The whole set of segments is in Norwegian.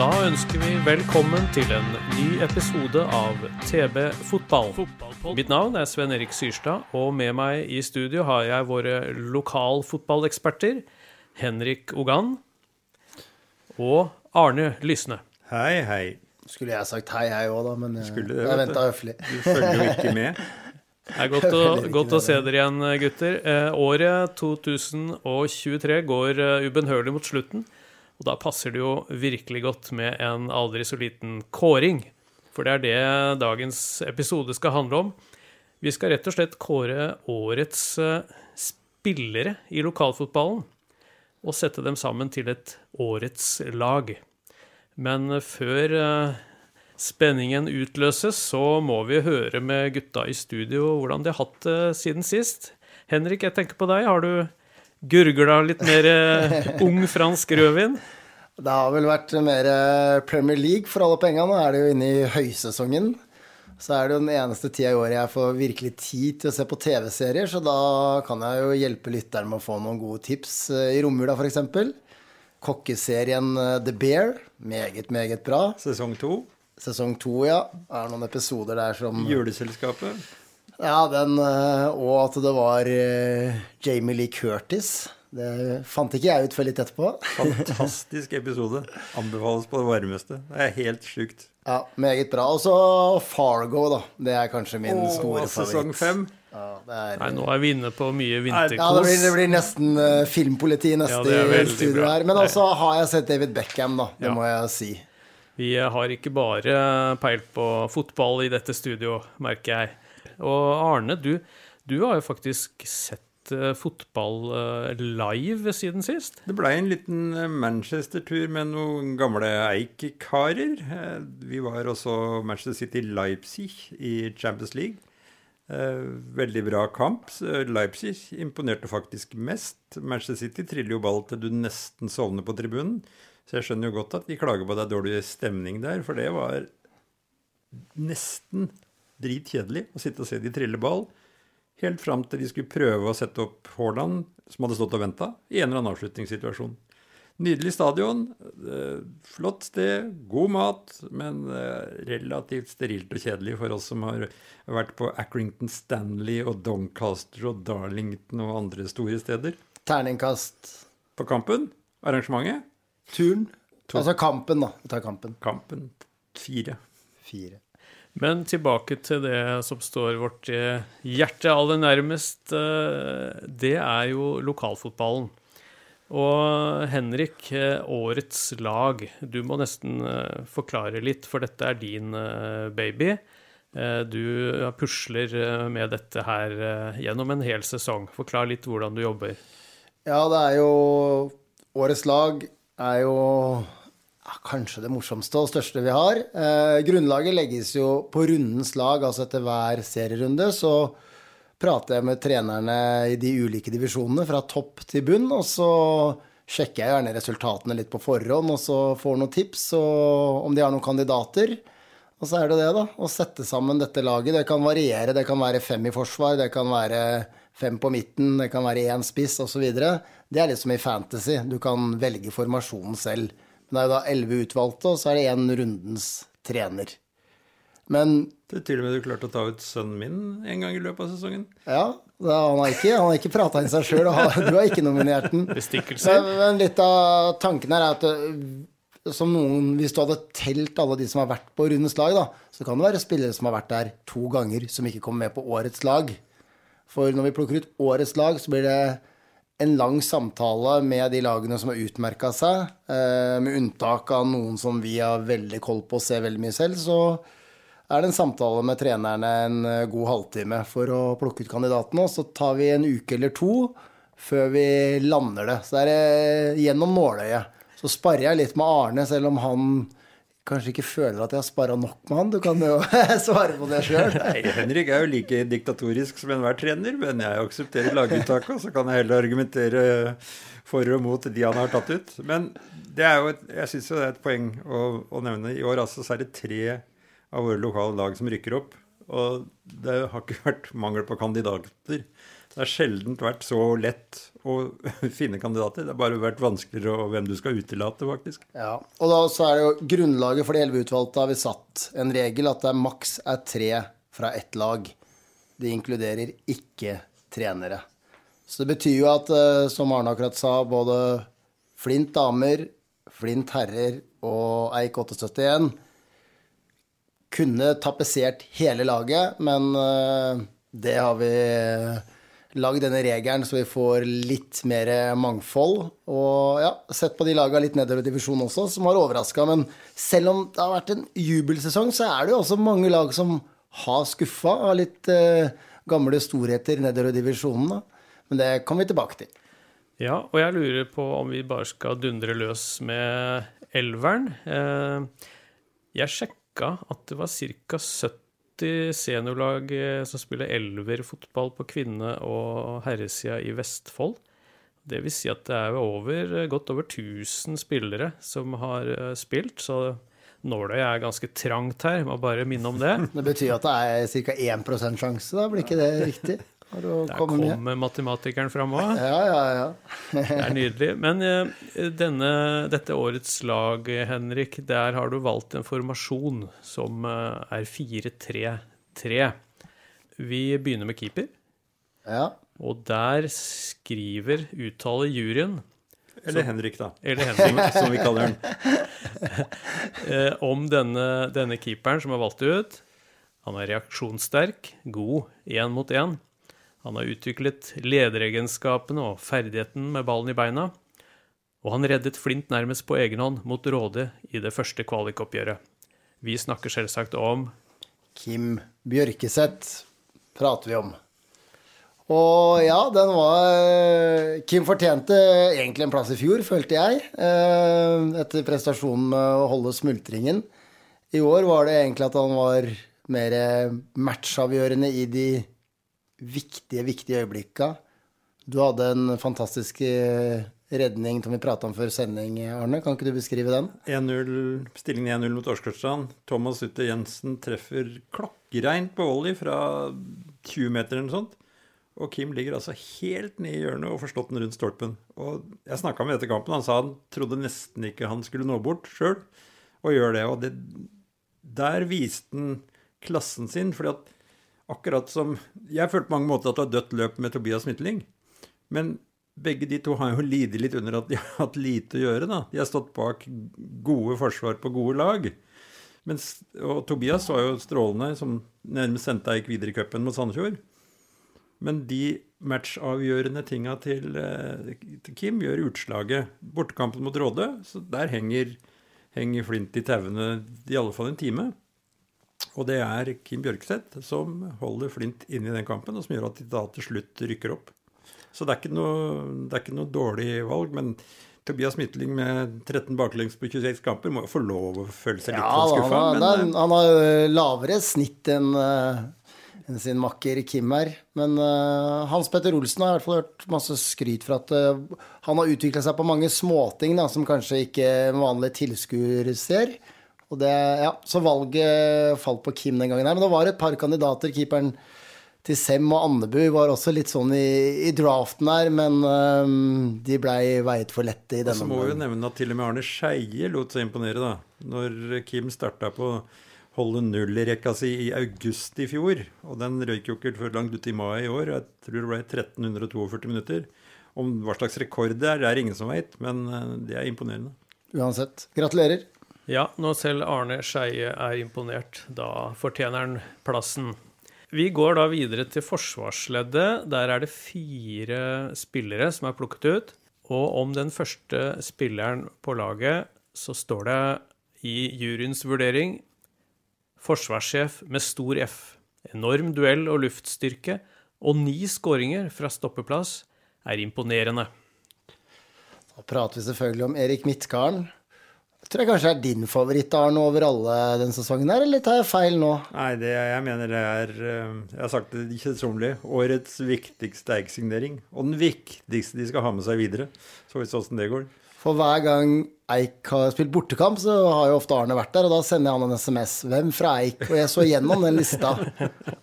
Da ønsker vi velkommen til en ny episode av TB Fotball. Mitt navn er Sven Erik Syrstad, og med meg i studio har jeg våre lokalfotballeksperter Henrik Ogan og Arne Lysne. Hei, hei. Skulle jeg sagt hei, jeg òg, da, men jeg, Skulle det, jeg venta høflig. Du følger jo ikke med. Det er godt å, godt å se dere igjen, gutter. Eh, året 2023 går eh, ubønnhørlig mot slutten. Og da passer det jo virkelig godt med en aldri så liten kåring. For det er det dagens episode skal handle om. Vi skal rett og slett kåre årets eh, spillere i lokalfotballen. Og sette dem sammen til et årets lag. Men eh, før eh, spenningen utløses, så må vi høre med gutta i studio hvordan de har hatt det siden sist. Henrik, jeg tenker på deg. Har du gurgla litt mer eh, ung fransk rødvin? Det har vel vært mer eh, Premier League for alle pengene. Nå er det jo inne i høysesongen. Så er det jo den eneste tida i året jeg får virkelig tid til å se på TV-serier, så da kan jeg jo hjelpe lytteren med å få noen gode tips eh, i romjula, f.eks. Kokkeserien The Bear. Meget, meget bra. Sesong to. Sesong to, ja. Er det noen episoder der som Juleselskapet. Ja, den eh, Og at det var eh, Jamie Lee Curtis. Det fant ikke jeg ut før litt etterpå. Fantastisk episode. Anbefales på det varmeste. Det er helt sjukt. Ja, Meget bra. Og så Fargo, da. Det er kanskje min store favoritt. sesong fem. Ja, det er, Nei, nå er vi inne på mye ja, det, blir, det blir nesten uh, filmpoliti neste Ja, studio her. Men også har jeg sett David Beckham, da. Det Ja. må jeg si. Vi har ikke bare peil på fotball i dette studio, merker jeg. Og Arne, du, du har jo faktisk sett eh, fotball eh, live siden sist. Det blei en liten eh, Manchester-tur med noen gamle Eik-karer. Vi var også Manchester City Leipzig i Champions League. Veldig bra kamp. Leipzig imponerte faktisk mest. Manchester City triller jo ball til du nesten sovner på tribunen. Så jeg skjønner jo godt at de klager på at det er dårlig stemning der, for det var nesten dritkjedelig å sitte og se de trille ball. Helt fram til de skulle prøve å sette opp Haaland, som hadde stått og venta, i en eller annen avslutningssituasjon. Nydelig stadion, eh, flott sted, god mat, men eh, relativt sterilt og kjedelig for oss som har vært på Accrington Stanley og Doncaster og Darlington og andre store steder. Terningkast På kampen, arrangementet, Turn. Altså kampen, da. Vi tar kampen. kampen fire. Fire. Men tilbake til det som står vårt eh, hjerte aller nærmest. eh, Det er jo lokalfotballen. Og Henrik, eh, årets lag. Du må nesten forklare litt, for dette er din baby. Du pusler med dette her gjennom en hel sesong. Forklar litt hvordan du jobber. Ja, det er jo Årets lag er jo kanskje det morsomste og største vi har. Eh, grunnlaget legges jo på rundens lag, altså etter hver serierunde. Så prater jeg med trenerne i de ulike divisjonene fra topp til bunn, og så sjekker jeg gjerne resultatene litt på forhånd, og så får noen tips og om de har noen kandidater. Og så er det det, da. Å sette sammen dette laget. Det kan variere. Det kan være fem i forsvar, det kan være fem på midten, det kan være én spiss osv. Det er litt som i fantasy. Du kan velge formasjonen selv. Men det er jo da elleve utvalgte, og så er det én rundens trener. Men Det er til og med du klarte å ta ut sønnen min en gang i løpet av sesongen. ja, da, han har ikke, han har ikke prata inn seg sjøl, og du har ikke nominert den. Men, men litt av tanken her er at øh, som noen, hvis du hadde telt alle de som har vært på rundens lag, da, så kan det være spillere som har vært der to ganger, som ikke kommer med på årets lag. For når vi plukker ut årets lag, så blir det en lang samtale med de lagene som har utmerka seg. Eh, med unntak av noen som vi har veldig koll på og ser veldig mye selv, så er det en samtale med trenerne en eh, god halvtime for å plukke ut kandidatene. Og så tar vi en uke eller to før vi lander det. Så det er gjennom nåløyet. Så sparer jeg litt med Arne, selv om han kanskje ikke føler at jeg har spara nok med han. Du kan jo svare på det sjøl. Henrik er jo like diktatorisk som enhver trener, men jeg aksepterer laguttaket, og så kan jeg heller argumentere for og mot de han har tatt ut. Men det er jo et, jeg syns det er et poeng å, å, nevne. I år altså så er det tre av våre lokale lag som rykker opp. Og det har ikke vært mangel på kandidater. Det har sjelden vært så lett å finne kandidater. Det har bare vært vanskeligere hvem du skal utelate, faktisk. Ja, og da så er det jo grunnlaget for de elleve utvalgte har vi satt en regel at det er maks er tre fra ett lag. Det inkluderer ikke trenere. Så det betyr jo at, eh, som Arne akkurat sa, både Flint damer, Flint herrer og Eik 871 kunne tapetsert hele laget, men eh, det har vi lagd denne regelen så vi får litt mer mangfold. Og ja, sett på de lagene litt nedover i divisjonen også, som har overraska. Men selv om det har vært en jubelsesong, så er det jo også mange lag som har skuffa av litt eh, gamle storheter nedover i divisjonen. Da. Men det kommer vi tilbake til. Ja, og jeg lurer på om vi bare skal dundre løs med elveren. Eh, jeg sjekka at det var ca. 70 seniorlag eh, som spiller elverfotball på kvinne- og herresida i Vestfold. Det vil si at det er over, godt over 1000 spillere som har eh, spilt, så nåløyet er ganske trangt her. Må bare minne om det. Det betyr at det er ca. 1 sjanse, da? Blir ikke det riktig? Der kommer matematikeren fram òg. Ja, ja, ja. det er nydelig. Men eh, denne, dette årets lag, Henrik, der har du valgt en formasjon som er 4-3-3. Vi begynner med keeper. Ja. Og der skriver, uttaler juryen Eller Henrik, da. Eller Henrik, som vi kaller den. om denne, denne, keeperen som er valgt ut. Han er reaksjonssterk, god én mot én. Han har utviklet lederegenskapene og ferdigheten med ballen i beina. Og han reddet Flint nærmest på egen hånd mot Råde i det første kvalikoppgjøret. Vi snakker selvsagt om Kim Bjørkeseth prater vi om. Og ja, den var Kim fortjente egentlig en plass i fjor, følte jeg. Eh, etter prestasjonen med å holde smultringen. I år var det egentlig at han var mer matchavgjørende i de viktige, viktige øyeblikka. Du hadde en fantastisk eh, redning som vi prata om før sending, Arne. Kan ikke du beskrive den? 1-0, Stillingen 1-0 mot Åsgårdstrand. Thomas Utte Jensen treffer klokkereint på volley fra 20 meter eller noe sånt. Og Kim ligger altså helt ned i hjørnet og får slått den rundt stolpen. Og jeg snakka med etter kampen, han sa han trodde nesten ikke han skulle nå bort sjøl, og gjør det. Og det, der viste han klassen sin, fordi at akkurat som Jeg følte på mange måter at det var dødt løp med Tobias Midtling. Men begge de to har jo lidd litt under at de har hatt lite å gjøre. da. De har stått bak gode forsvar på gode lag. Mens, og Tobias var jo strålende, som nærmest sendte deg videre i cupen mot Sandefjord. Men de matchavgjørende tinga til, eh, til, Kim gjør utslaget. Bortekampen mot Råde, så der henger, henger Flint i tauene i alle fall en time. Og det er Kim Bjørkseth som holder Flint inne i den kampen, og som gjør at de da til slutt rykker opp. Så det er ikke noe, er ikke noe dårlig valg. Men Tobias Midtling med 13 baklengs på 26 kamper må jo få lov å føle seg litt ja, skuffa. Han, men, han har lavere snitt enn uh, en sin makker Kim her. Men uh, Hans Petter Olsen har i hvert fall hørt masse skryt for at uh, han har utvikla seg på mange småting da, som kanskje ikke vanlige tilskuere ser. Og det, ja, så valget falt på Kim den gangen her. Men det var et par kandidater. Keeperen til Sem og Andebu var også litt sånn i, i draften her, men um, de blei veiet for lette i denne. Og så må vi jo nevne at til og med Arne Skeie lot seg imponere, da. Når Kim starta på holde null i rekka si i august i fjor. Og den røyk jo ikke før langt uti mai i år. Jeg tror det ble 1342 minutter. Om hva slags rekord det er, det er ingen som veit, men eh, det er imponerende. Uansett. Gratulerer. Ja, når selv Arne Skeie er imponert, da fortjener han plassen. Vi går da videre til forsvarsleddet. Der er det fire spillere som er plukket ut. Og om den første spilleren på laget så står det i juryens vurdering forsvarssjef med stor F. Enorm duell og luftstyrke og ni skåringer fra stoppeplass. er imponerende. Da prater vi selvfølgelig om Erik Midtgarden. Tror jeg kanskje er din favoritt, Arne, over alle den sesongen her, eller tar jeg feil nå? Nei, det, jeg mener det er eh, Jeg har sagt det ikke sommerlig. Årets viktigste Eik-signering. Og den viktigste de skal ha med seg videre. Så vi så åssen det går. For hver gang Eik har spilt bortekamp, så har jo ofte Arne vært der, og da sender jeg han en SMS. Hvem fra Eik? Og jeg så gjennom den lista.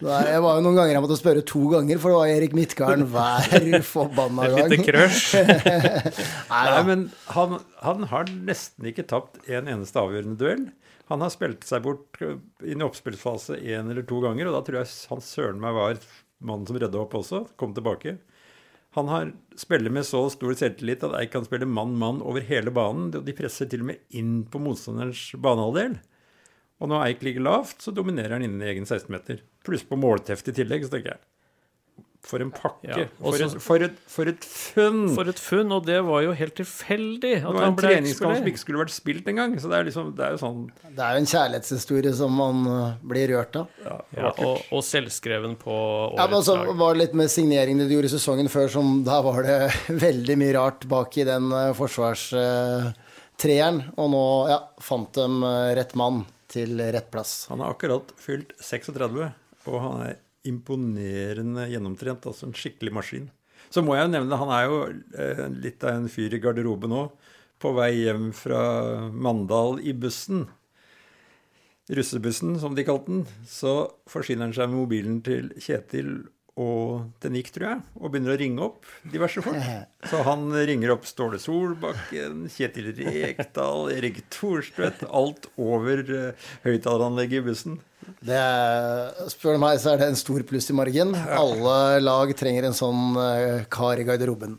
Jeg var jo noen ganger jeg måtte spørre to ganger, for det var Erik Midtgarden hver forbanna gang. Et lite crush. Nei, men han, han har nesten ikke tapt en eneste avgjørende duell. Han har spilt seg bort inn i oppspillsfase én eller to ganger, og da tror jeg han søren meg var mannen som redda opp også. Kom tilbake. Han har spiller med så stor selvtillit at Eik kan spille mann-mann over hele banen. og De presser til og med inn på motstanderens banehalvdel. Og når Eik ligger lavt, så dominerer han innen egen 16-meter. Pluss på målteft i tillegg, så tenker jeg for en pakke. Ja, for, et, for, et, for, et, funn! For et funn, og det var jo helt tilfeldig. At det var en treningskamp som ikke skulle vært spilt engang. Så det er, liksom, det er jo sånn Det er jo en kjærlighetshistorie som man uh, blir rørt av. Ja, ja og, og, selvskreven på årets ja, men altså, lag. Var det litt med signeringene du gjorde i sesongen før, som da var det veldig mye rart bak i den uh, forsvarstreeren. Uh, og nå ja, fant de rett mann til rett plass. Han har akkurat fylt 36, og han er imponerende gjennomtrent. Altså en skikkelig maskin. Så må jeg jo nevne, han er jo eh, litt av en fyr i garderoben nå. På vei hjem fra Mandal i bussen, russebussen som de kalte den, så forsyner han seg med mobilen til Kjetil og til Nick, tror jeg, og begynner å ringe opp diverse folk. Så han ringer opp Ståle Solbakken, Kjetil Rekdal, Erik Thorstvedt. Alt over uh, høyttaleranlegget i bussen. Det spør du meg, så er det en stor pluss i margen. Alle lag trenger en sånn uh, kar i garderoben.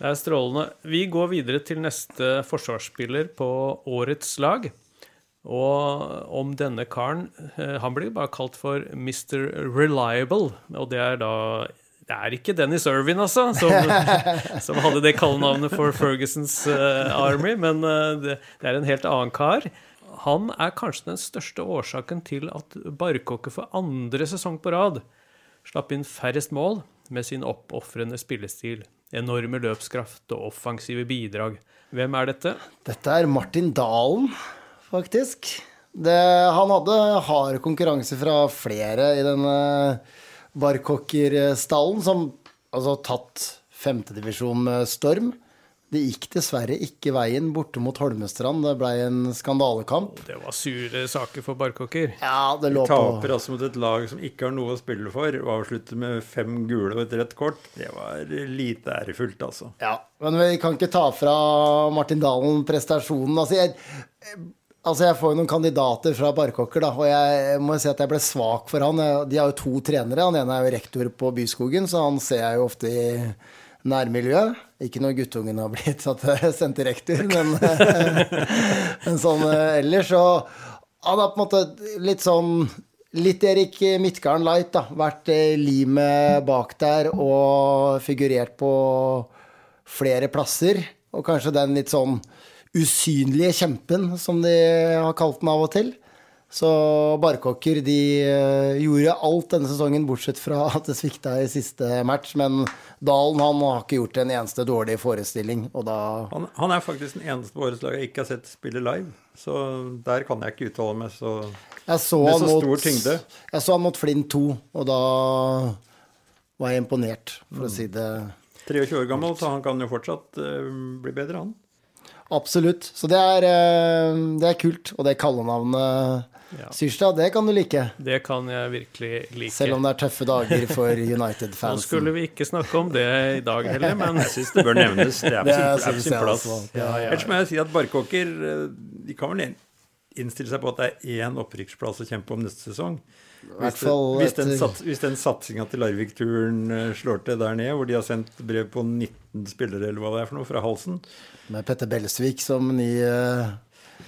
Det er strålende. Vi går videre til neste forsvarsspiller på årets lag. Og om denne karen eh, Han blir bare kalt for Mr. Reliable, og det er da det er ikke Dennis Irvin, altså, som, som hadde det kallenavnet for Fergusons uh, Army, men det, det, er en helt annen kar. Han er kanskje den største årsaken til at Barkåker for andre sesong på rad slapp inn færrest mål med sin oppofrende spillestil, enorme løpskraft og offensive bidrag. Hvem er dette? Dette er Martin Dalen faktisk. Det, han hadde hard konkurranse fra flere i denne barkokkerstallen, som altså tatt femtedivisjon med storm. Det gikk dessverre ikke veien borte mot Holmestrand. Det ble en skandalekamp. Det var sure saker for Barkokker. Ja, det lå De taper altså mot et lag som ikke har noe å spille for, og avslutter med fem gule og et rødt kort. Det var lite ærefullt, altså. Ja, men vi kan ikke ta fra Martin Dalen prestasjonen. Altså, jeg Altså, Jeg får jo noen kandidater fra Barkokker, da, og jeg må si at jeg ble svak for han. De har jo to trenere. Han ene er jo rektor på Byskogen, så han ser jeg jo ofte i nærmiljøet. Ikke når guttungen har blitt sendt til rektor, men, men sånn eh, ellers. Så han har på en måte litt sånn Litt Erik Midtgarden light, da. Vært eh, limet bak der og figurert på flere plasser. Og kanskje den litt sånn usynlige kjempen, som de har kalt den av og til. Så Barkåker de eh, gjorde alt denne sesongen, bortsett fra at det svikta i siste match. Men Dalen han har ikke gjort en eneste dårlig forestilling. Og da han, han er faktisk den eneste på årets lag jeg ikke har sett spille live. Så der kan jeg ikke uttale meg så, så med så mot, stor tyngde. Jeg så han mot Flint 2, og da var jeg imponert, for å si det 23 år gammel, så han kan jo fortsatt uh, bli bedre, han. Absolutt. Så det er, eh, det er kult. Og det kallenavnet ja. Syrstad, det kan du like. Det kan jeg virkelig like. Selv om det er tøffe dager for United-fansen. Nå skulle vi ikke snakke om det i dag heller, men jeg syns det bør nevnes. Det er på sin, sin plass. Ja, ja, Ellers må jeg si at Barkåker eh, de kan vel innstille seg på at det er én opprykksplass å kjempe om neste sesong. Hvis, det, hvis, den, sats, hvis den satsinga til Larvik-turen eh, slår til der nede, hvor de har sendt brev på 19 spillere eller hva det er for noe, fra halsen Med Petter Belsvik som ny uh...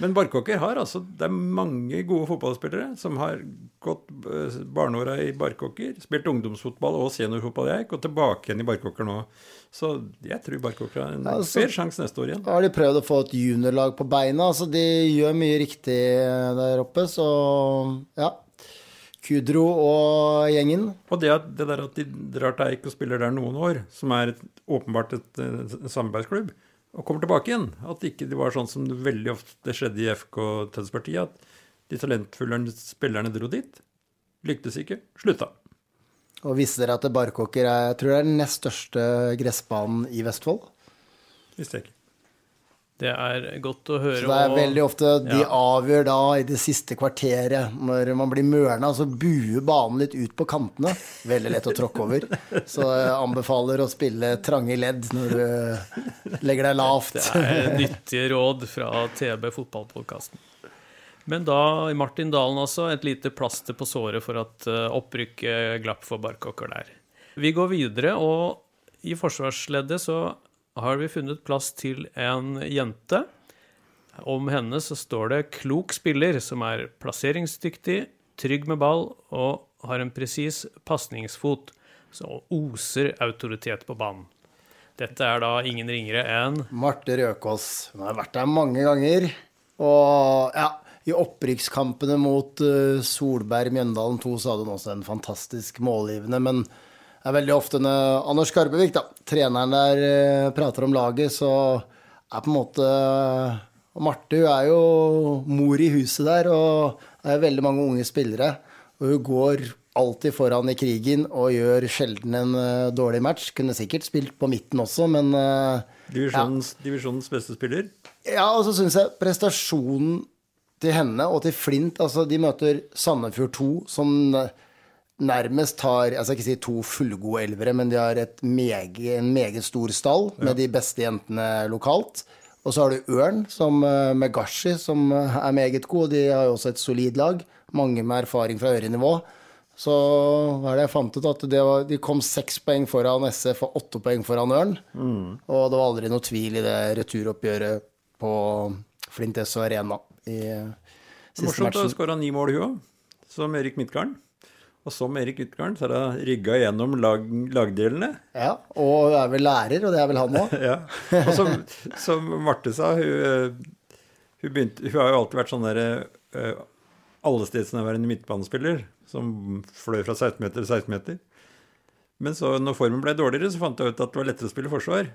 Men Barkåker har altså Det er mange gode fotballspillere som har gått uh, barneåra i Barkåker, spilt ungdomsfotball og seniorfotball i Eik, og tilbake igjen i Barkåker nå. Så jeg tror Barkåker har en ja, fair sjanse neste år igjen. Da har de prøvd å få et juniorlag på beina. altså De gjør mye riktig der oppe, så ja Kudro og gjengen. Og det, at, det der at de drar til Eik og spiller der noen år, som er et, åpenbart et, et, samarbeidsklubb, og kommer tilbake igjen. At ikke det var sånn som det veldig ofte skjedde i FK Tønsbergpartiet, at de talentfulle spillerne dro dit. Lyktes ikke. Slutta. Og visste dere at Barkåker er, jeg tror det er den nest største gressbanen i Vestfold? Visste jeg ikke. Det er godt å høre. Så det er veldig ofte de Ja. avgjør da i det siste kvarteret, når man blir mørna, så buer banen litt ut på kantene. Veldig lett å tråkke over. Så jeg anbefaler å spille trange ledd når du legger deg lavt. Det er nyttige råd fra TB Fotballpodkasten. Men da, Martin Dalen altså, et lite plaster på såret for at eh, opprykket glapp for Barkåker der. Vi går videre, og i forsvarsleddet så har vi funnet plass til en jente. Om henne så står det 'klok spiller', som er plasseringsdyktig, trygg med ball og har en presis pasningsfot, som oser autoritet på banen. Dette er da ingen ringere enn Marte Røkås. Hun har vært der mange ganger. Og ja, i opprykkskampene mot eh, Solberg Mjøndalen 2 så hadde hun også en fantastisk målgivende, men det er veldig ofte når Anders Skarbevik, da, treneren der, eh, prater om laget, så er på en måte Og Marte hun er jo mor i huset der, og det er veldig mange unge spillere. Og hun går alltid foran i krigen og gjør sjelden en eh, dårlig match. Kunne sikkert spilt på midten også, men eh, Divisjonens, divisjonens beste spiller. ja, og så syns jeg prestasjonen til henne og til Flint Altså, de møter Sandefjord 2, som nærmest har Jeg skal ikke si to fullgode elvere, men de har et meget, en meget stor stall med de beste jentene lokalt. Og så har du Ørn, som eh, med Gashi, som eh, er meget god. De har jo også et solid lag. Mange med erfaring fra øvre nivå. Så hva er det jeg fant ut? At det var, de kom seks poeng foran SF og åtte poeng foran Ørn. Og det var aldri noe tvil i det returoppgjøret på Flint S Arena i eh, siste Morsomt å skåre ni mål, hun òg. Som Erik Midtgarden. Og som Erik Midtgarden så har hun rygga gjennom lag, lagdelene. Ja, og hun er vel lærer, og det er vel han òg. Ja. Og som, som Marte sa, hun, eh, hun, begynte, hun har jo alltid vært sånn der uh, allestedsnærværende midtbanespiller som fløy fra 16 meter til 16 meter. Men så når formen ble dårligere, så fant hun ut at det var lettere å spille forsvar.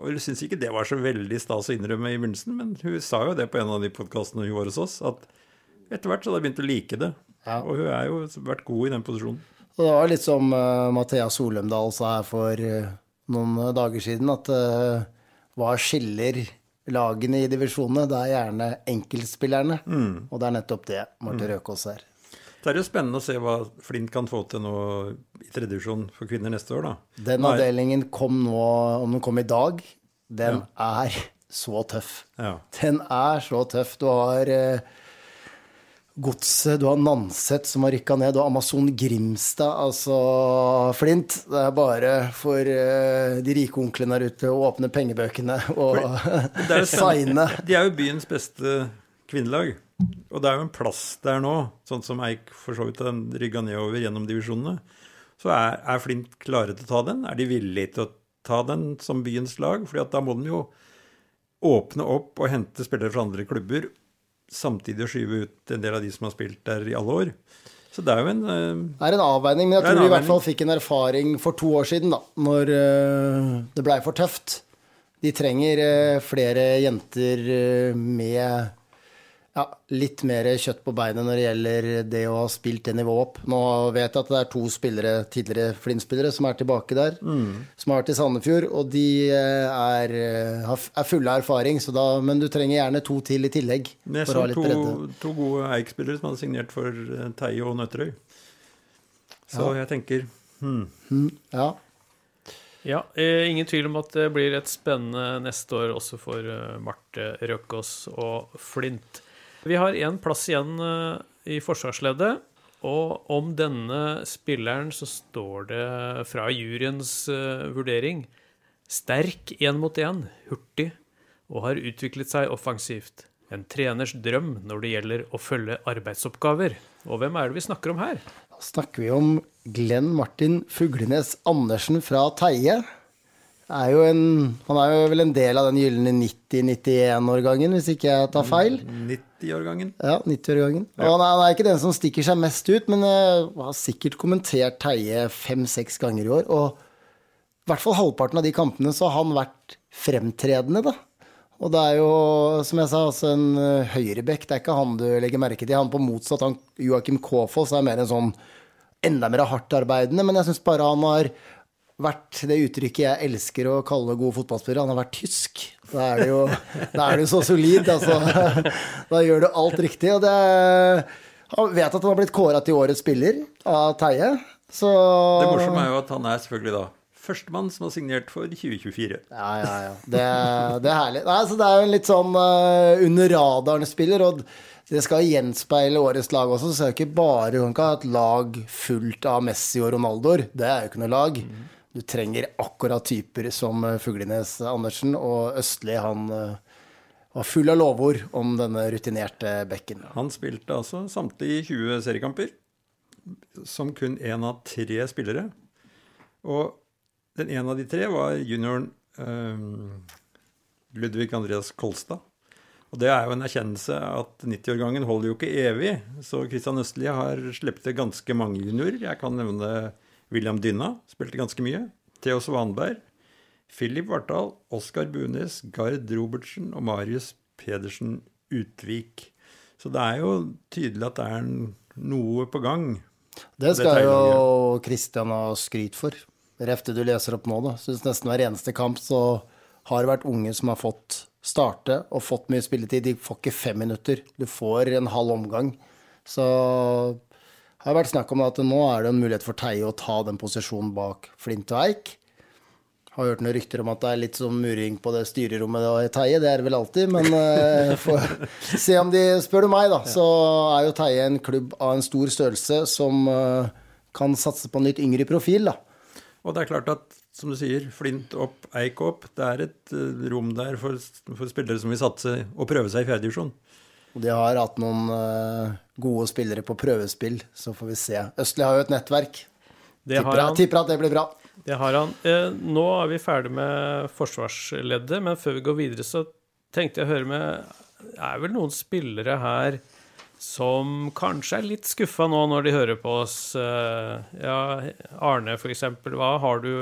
Og hun syntes ikke det var så veldig stas å innrømme i begynnelsen, men hun sa jo det på en av de podkastene hun var hos oss, at etter hvert så hadde hun begynt å like det. Ja. Og hun har jo vært god i den posisjonen. Og det var litt som uh, Mathea Solumdal sa her for uh, noen dager siden, at uh, hva skiller lagene i divisjonene? Det er gjerne enkeltspillerne. Og det er nettopp det Marte Røkås er. Det er jo spennende å se hva Flint kan få til nå i tredjevisjon for kvinner neste år, da. Den avdelingen kom nå, om den kom i dag, den er så tøff. Ja. Den er så tøff. Du har eh, Godset, du har Nanset som har rykka ned, du har Amazon Grimstad. Altså, Flint, det er bare for uh, de rike onklene der ute å åpne pengebøkene og signe. De er jo byens beste kvinnelag. Og det er jo en plass der nå, sånn som Eik for så vidt har rygga nedover gjennom divisjonene. Så er, er Flint klare til å ta den? Er de villige til å ta den som byens lag? Fordi at da må de jo åpne opp og hente spillere fra andre klubber, samtidig å skyve ut en del av de som har spilt der i alle år. Så det er jo en uh, Det er en avveining, men jeg tror vi i hvert fall fikk en erfaring for to år siden, da, når uh, det blei for tøft. De trenger uh, flere jenter med ja, litt mer kjøtt på beinet når det gjelder det å ha spilt det nivået opp. Nå vet jeg at det er to spillere, tidligere Flint-spillere som er tilbake der, som har vært i Sandefjord, og de eh, er, eh, har- er fulle av erfaring, så da, men du trenger gjerne to til i tillegg Men jeg for å ha litt to, bredde. to gode Eik-spillere som hadde signert for eh, Teie og Nøtterøy. Så jeg tenker Ja. Ja, eh, ingen tvil om at det blir et spennende neste år også for Marte Røkås og Flint. Vi har én plass igjen eh, i forsvarsleddet, og om denne spilleren så står det fra juryens eh, vurdering sterk én mot én, hurtig, og har utviklet seg offensivt. En treners drøm når det gjelder å følge arbeidsoppgaver. Og hvem er det vi snakker om her? Da snakker vi om Glenn Martin Fuglenes Andersen fra Teie. Er jo en, han er jo vel en del av den gylne 90-91-årgangen, hvis ikke jeg tar feil. 90-årgangen. Ja, 90-årgangen. Og han er, han er ikke den som stikker seg mest ut, men jeg har sikkert kommentert Teie fem-seks ganger i år. Og i hvert fall halvparten av de kampene så har han vært fremtredende, da. Og det er jo, som jeg sa, altså en uh, høyrebekk. Det er ikke han du legger merke til. Han på motsatt, han Joakim Kaafoss er mer en sånn enda mer hardtarbeidende, men jeg syns bare han har vært det uttrykket jeg elsker å kalle gode fotballspillere. Han har vært tysk. Da er det jo, er det jo så solid. Altså. Da gjør du alt riktig. Og det Han vet at han har blitt kåra til årets spiller av Teie. Så Det morsomme er jo at han er selvfølgelig da førstemann som har signert for 2024. Ja, ja, ja. Det, det er herlig. Nei, så det er jo en litt sånn uh, under radaren-spiller. Og det skal gjenspeile årets lag også. Så er det ikke bare hun kan ha et lag fullt av Messi og Ronaldoer. Det er jo ikke noe lag. Du trenger akkurat typer som eh, Fuglenes Andersen, og Østli, han uh, var full av lovord om denne rutinerte bekken. Han spilte altså samtlige 20 seriekamper, som kun én av tre spillere. Og den ene av de tre var junioren um, Ludvig Andreas Kolstad. Og det er jo en erkjennelse at 90-årgangen holder jo ikke evig. Så Christian Østli har sluppet ganske mange juniorer. Jeg kan nevne William Dynna, spilte ganske mye. Theo Svanberg. Philip Vartdal, Oskar Bunes, Gard Robertsen og Marius Pedersen Utvik. Så det er jo tydelig at det er noe på gang. Det skal jo Kristian ha skryt for. Refte du leser opp nå, da. Syns nesten hver eneste kamp så har det vært unge som har fått starte og fått mye spilletid. De får ikke fem minutter. Du får en halv omgang. Så det har vært snakk om at nå er det en mulighet for Teie å ta den posisjonen bak Flint og Eik. Har hørt noen rykter om at det er litt sånn muring på det styrerommet i Teie. Det er det vel alltid, men uh, for, se om de spør du meg, da, så er jo Teie en klubb av en stor størrelse som uh, kan satse på en litt yngre profil, da. Og det er klart at, som du sier, Flint opp, Eik opp. Det er et uh, rom der for, for, spillere som vil satse og prøve seg i fjerdedivisjon. De har hatt noen uh, gode spillere på prøvespill, så får vi se. Østli har jo et nettverk. Det tipper, han. tipper at det blir bra. Det har han. Eh, nå er vi ferdig med forsvarsleddet, men før vi går videre, så tenkte jeg å høre med Det er vel noen spillere her som kanskje er litt skuffa nå når de hører på oss. Eh, ja, Arne, for eksempel. Hva har du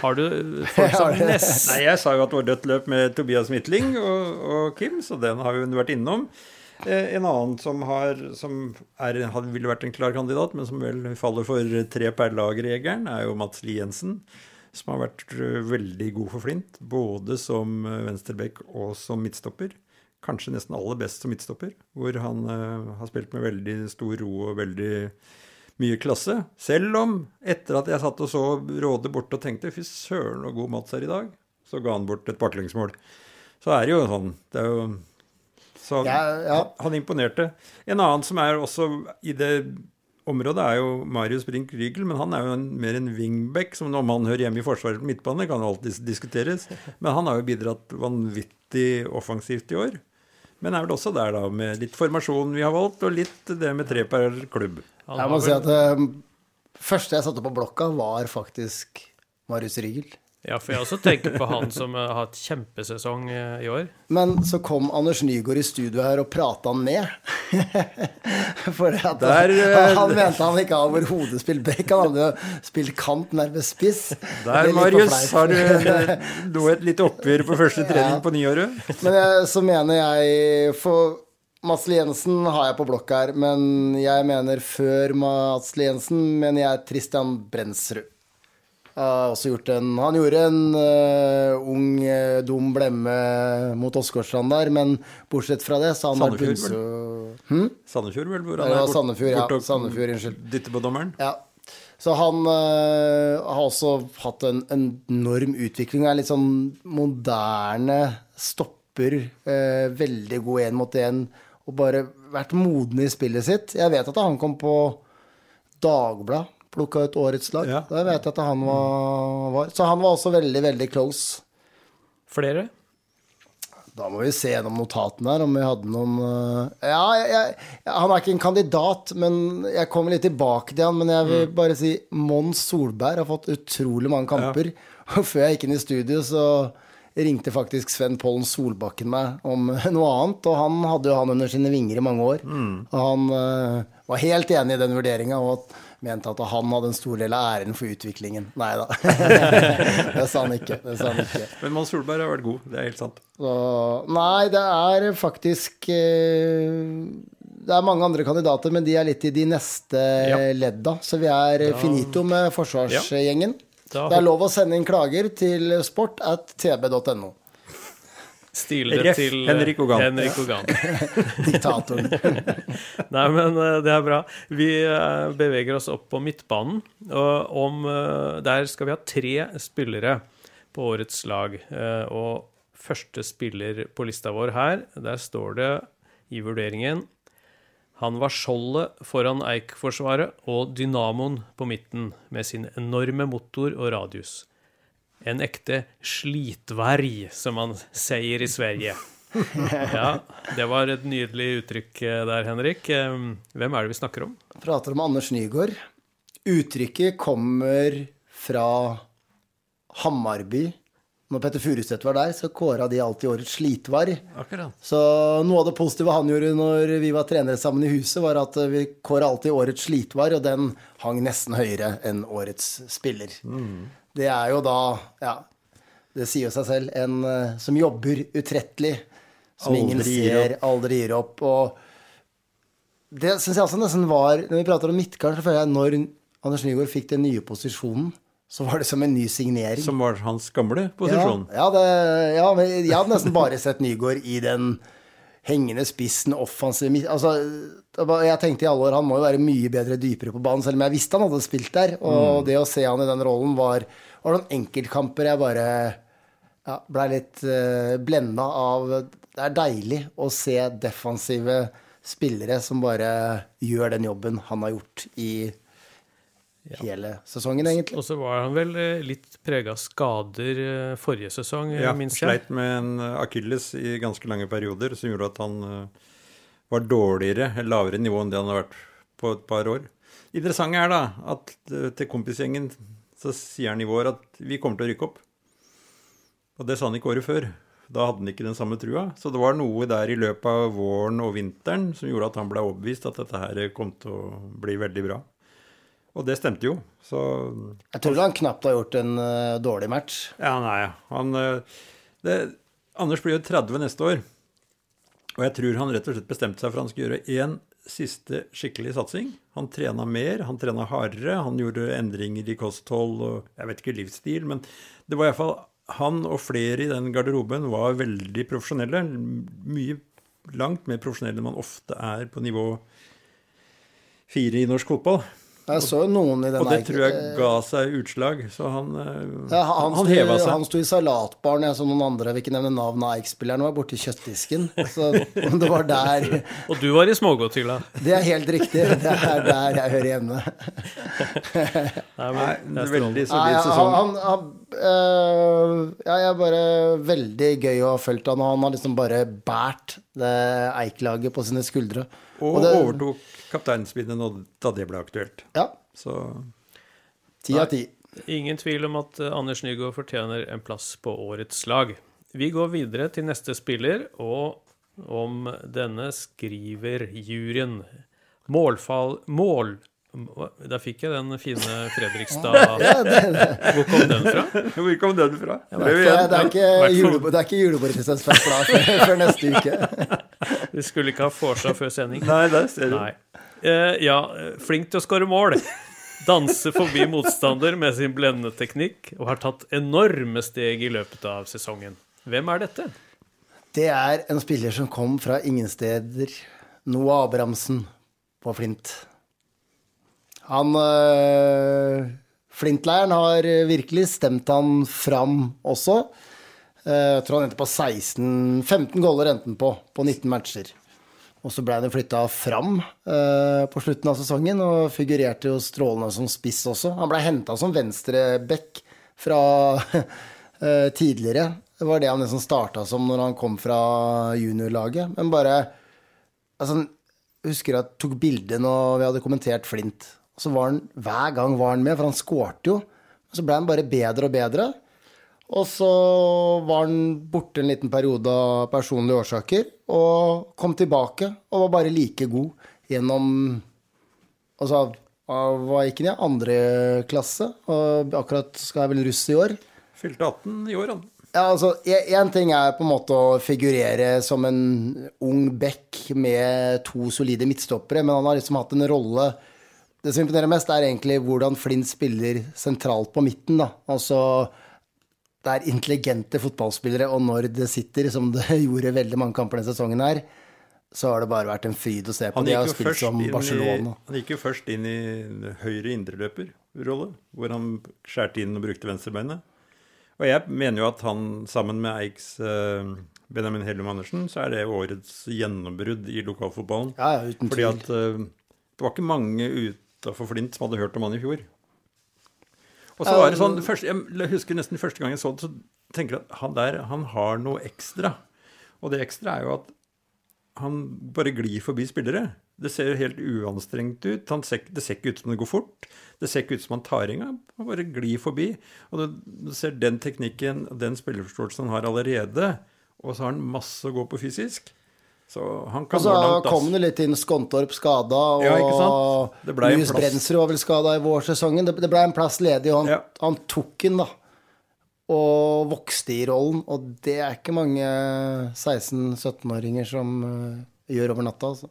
Har du folk som nesten Nei, jeg sa jo at det var dødt løp med Tobias Midtling og, og, Kim, så den har vi vært innom. Eh, en annen som, har, som er, ville vært en klar kandidat, men som vel faller for tre per lag-regelen, er jo Mats Lie Jensen. Som har vært eh, veldig god for Flint, både som venstreback og som midtstopper kanskje nesten aller best som midtstopper. Hvor han uh, har spilt med veldig stor ro og veldig mye klasse. Selv om, etter at jeg satt og så Råde borte og tenkte fy søren så god Mats er i dag, så ga han bort et baklengsmål. Så er det jo sånn. Det er jo så ja, ja. Han, imponerte. En annen som er også i det området, er jo Marius Brink Rygel, men han er jo en, mer en wingback, som om han hører hjemme i forsvaret på midtbane, kan jo alltid diskuteres. Men han har jo bidratt vanvittig offensivt i år. Men er vel også der, da, med litt formasjon vi har valgt, og litt det med tre per klubb. Jeg må si at det eh, første jeg satte på blokka, var faktisk Marius Rigel. Ja, for jeg også tenker på han som har hatt kjempesesong eh, i år. Men så kom Anders Nygaard i studio her og prata han ned. For at Der, han, han mente han ikke har overhodet spilt back. Han hadde jo spilt kant, nærmest spiss. Der, Marius, har du nå et lite oppgjør på første trening ja. på nyåret. Men jeg, så mener jeg For Mats Jensen har jeg på blokk her, men jeg mener før Mats Jensen mener jeg Tristian Brensrud. En, han gjorde en uh, ung, uh, dum blemme mot Åsgårdstrand der, men bortsett fra det så han Sandefjord, vel? Hm? Sandefjord, vel? Hvor han ja, er bort, Sandefjord, ja. Bort Sandefjord, unnskyld. Dytter på dommeren? Ja. Så han uh, har også hatt en, en enorm utvikling. Er litt sånn moderne stopper. veldig god én mot én. Og bare vært moden i spillet sitt. Jeg vet at han kom på Dagbladet plukka ut årets lag. Ja. Da vet jeg at han var, var, Så han var også veldig, veldig close. Flere? Da må vi se gjennom notatene her om vi hadde noen uh, Ja, jeg, jeg, han er ikke en kandidat, men jeg kommer litt tilbake til han. Men jeg vil mm. bare si Mons Solberg har fått utrolig mange kamper. Ja. Og før jeg gikk inn i studio, så ringte faktisk Sven Pollen Solbakken meg om noe annet, og han hadde jo han under sine vinger i mange år. Og han uh, var helt enig i den vurderinga og mente at han hadde en stor del av æren for utviklingen. Nei da. det sa han ikke. Det sa han ikke. Men Mons Solberg har vært god, det er helt sant. Så, nei, det er faktisk eh, Det er mange andre kandidater, men de er litt i de neste Ja. ledda. Så vi er finito med forsvarsgjengen. Da Det er lov å sende inn klager til sport at tb.no. Stile Ref. til eh, Henrik Ogan. Henrik Ogan. Diktatoren. Nei, men eh, det er bra. Vi eh, beveger oss opp på midtbanen. Og om, der skal vi ha tre spillere på årets lag. Og første spiller på lista vår her, der står det i vurderingen han var skjoldet foran Eik-forsvaret og dynamoen på midten med sin enorme motor og radius. En ekte slitverg, som man sier i Sverige. Ja, det var et nydelig uttrykk eh, der, Henrik. Eh, Hvem er det vi snakker om? Prater om Anders Nygaard. Uttrykket kommer fra Hammarby. Når Petter Furuseth var der, så kåra de alltid årets slitvarg. Så noe av det positive han gjorde når vi var trenere sammen i huset, var at vi kåra alltid årets slitvarg, og den hang nesten høyere enn årets spiller. Det er jo da, ja Det sier jo seg selv. En uh, som jobber utrettelig, som ingen Aldri ingen ser, aldri gir opp. Og det syns jeg også nesten var Når vi prater om midtkaren, så føler jeg når Anders Nygaard fikk den nye posisjonen, så var det som en ny signering. Som var hans gamle posisjon. Ja, ja, det, ja, men jeg hadde nesten bare sett Nygaard i den hengende spissen, offensiv. Altså, jeg tenkte i alle år han må jo være mye bedre dypere på banen, selv om jeg visste han hadde spilt der. Og det å se han i den rollen var, var noen enkeltkamper jeg bare ja, blei litt uh, blenda av Det er deilig å se defensive spillere som bare gjør den jobben han har gjort i hele sesongen, egentlig. Og så var han vel eh, litt prega av skader eh, forrige sesong, eh, Ja, minst jeg. sleit med en akilles i ganske lange perioder, som gjorde at han eh, var dårligere, lavere nivå enn det han har vært på et par år. Det interessante er da at eh, til kompisgjengen så sier han i vår at vi kommer til å rykke opp. Og det sa han ikke året før. Da hadde han ikke den samme trua. Så det var noe der i løpet av våren og vinteren som gjorde at han ble overbevist at dette her kom til å bli veldig bra. Og det stemte jo. Så Jeg tror han knapt har gjort en uh, dårlig match. ja, nei, han uh, det, Anders blir jo 30 neste år. Og jeg tror han rett og slett bestemte seg for at han skulle gjøre én siste skikkelig satsing. Han trena mer, han trena hardere, han gjorde endringer i kosthold og jeg vet ikke livsstil, men det var iallfall han og flere i den garderoben var veldig profesjonelle. Mye langt mer profesjonelle enn man ofte er på nivå fire i norsk fotball. Jeg så jo noen i den Og det tror jeg ga seg utslag, så han, eh, ja, han, han heva seg. han sto i salatbaren, jeg så noen andre jeg vil ikke nevne navnet av Eik-spilleren, var borti kjøttdisken. Så det var der Og du var i smågodthylla. Det er helt riktig. Det er der jeg hører hjemme. Nei, men Nei, det veldig solid sesong. han, han, øh, ja, jeg er bare veldig gøy å ha fulgt han, og han har liksom bare båret det Eik-laget på sine skuldre. Og, det- overtok kapteinspinnet da det ble aktuelt. Ja, Så ti av ti. Ingen tvil om at eh, Anders Nygaard fortjener en plass på årets lag. Vi går videre til neste spiller, og om denne skriver juryen Målfall Mål... Der fikk jeg den fine Fredrikstad Hvor kom den fra? Hvor kom den fra? Det er, det er ikke, det er ikke første blad før, før neste uke. Vi skulle ikke ha vorsa før sending. Nei, der ser du. Nei. Eh, ja, flink til å skåre mål. Danse forbi motstander med sin blendende teknikk og har tatt enorme steg i løpet av sesongen. Hvem er dette? Det er en spiller som kom fra ingen steder. Noah Abrahamsen på Flint. Han øh, Flint-leiren har virkelig stemt han fram også. Eh, Jeg tror han endte på 16 15 goller endte han på på 19 matcher. Og så ble han flytta fram eh, på slutten av sesongen og figurerte jo strålende som spiss også. Han ble henta som venstreback fra eh, tidligere. Det var det han liksom starta som når han kom fra juniorlaget. Men bare altså, Jeg husker jeg tok bilde når vi hadde kommentert Flint. Og så var han hver gang var han med, for han skårte jo. Og så ble han bare bedre og bedre. Og så var han borte en liten periode av personlige årsaker, og kom tilbake og var bare like god gjennom Altså, hva var ikke i andre klasse, og akkurat skal jeg vel russ i år. Fylte 18 i år, han. Ja, altså, Én ting er på en måte å figurere som en ung back med to solide midtstoppere, men han har liksom hatt en rolle Det som imponerer mest, er egentlig hvordan Flint spiller sentralt på midten. da. Altså, det er intelligente fotballspillere, og når det sitter, som det gjorde veldig mange kamper denne sesongen her, så har det bare vært en fryd å se på. De har spilt som inn i, Barcelona. han gikk jo først inn i høyre indreløperrolle, hvor han skjærte inn og brukte venstrebeinet. Og jeg mener jo at han, sammen med Eiks eh, Benjamin Hellum Andersen, så er det årets gjennombrudd i lokalfotballen. Ja, ja, uten Fordi tvil. at eh, det var ikke mange utafor Flint som hadde hørt om han i fjor. Og så var det sånn, først, Jeg husker nesten første gang jeg så det, så tenker jeg at han der han har noe ekstra. Og det ekstra er jo at han bare glir forbi spillere. Det ser helt uanstrengt ut. Han ser, det ser ikke ut som det går fort. Det ser ikke ut som han tar engang. Han bare glir forbi. Og du, du ser den teknikken, den spillerforståelsen han har allerede, og så har han masse å gå på fysisk. Så han kan Og så gå langt, ass. kom det litt inn Skontorp skada, og Ja, plass. Brensrud var vel skada i vårsesongen. Det, det ble en plass ledig, og han, Ja. han tok den, da. Og vokste i rollen. Og det er ikke mange 16-17-åringer som eh, gjør over natta, altså.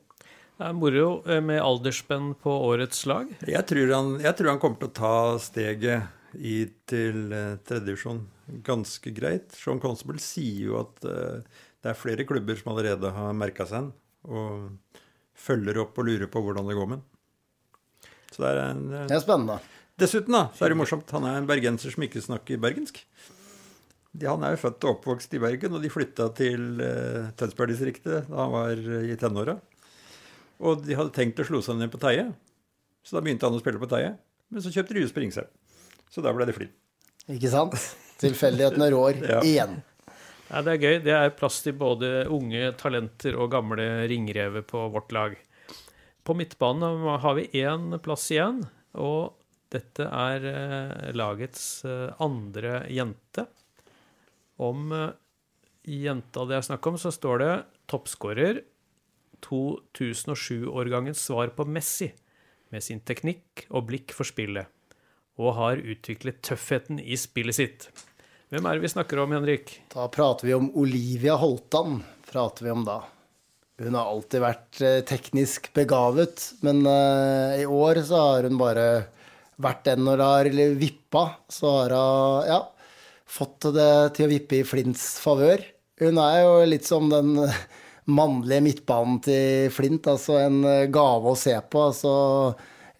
Det er moro eh, med aldersspenn på årets lag. Jeg tror, han, jeg tror han kommer til å ta steget i, til uh, tredjedivisjon ganske greit. Sean Constable sier jo at eh, det er flere klubber som allerede har merka seg den, og følger opp og lurer på hvordan det går med den. Så det er en, eh, Det er spennende. Dessuten da, så er det morsomt, han er en bergenser som ikke snakker bergensk. Han er jo født og oppvokst i Bergen, og de flytta til uh, Tønsberg-distriktet da han var eh, i tenåra. Og de hadde tenkt å slå seg ned på Teie, så da begynte han å spille på Teie. Men så kjøpte Rue Springsheim, så da ble det Flint. Ikke sant? Tilfeldighetene rår Ja. igjen. Ja, det er gøy. Det er plass til både unge talenter og gamle ringrever på vårt lag. På midtbanen har vi én plass igjen, og dette er eh, lagets eh, andre jente. Om eh, jenta det er snakk om, så står det toppskårer 2007-årgangens svar på Messi, med sin teknikk og blikk for spillet, og har utviklet tøffheten i spillet sitt. Hvem er det vi snakker om, Henrik? Da prater vi om Olivia Holtan. prater vi om da. Hun har alltid vært eh, teknisk begavet, men eh, i år så har hun bare vært den når det har eller vippa, så har hun ja, fått det til å vippe i Flints favør. Hun er jo litt som den mannlige midtbanen til Flint, altså en gave å se på. altså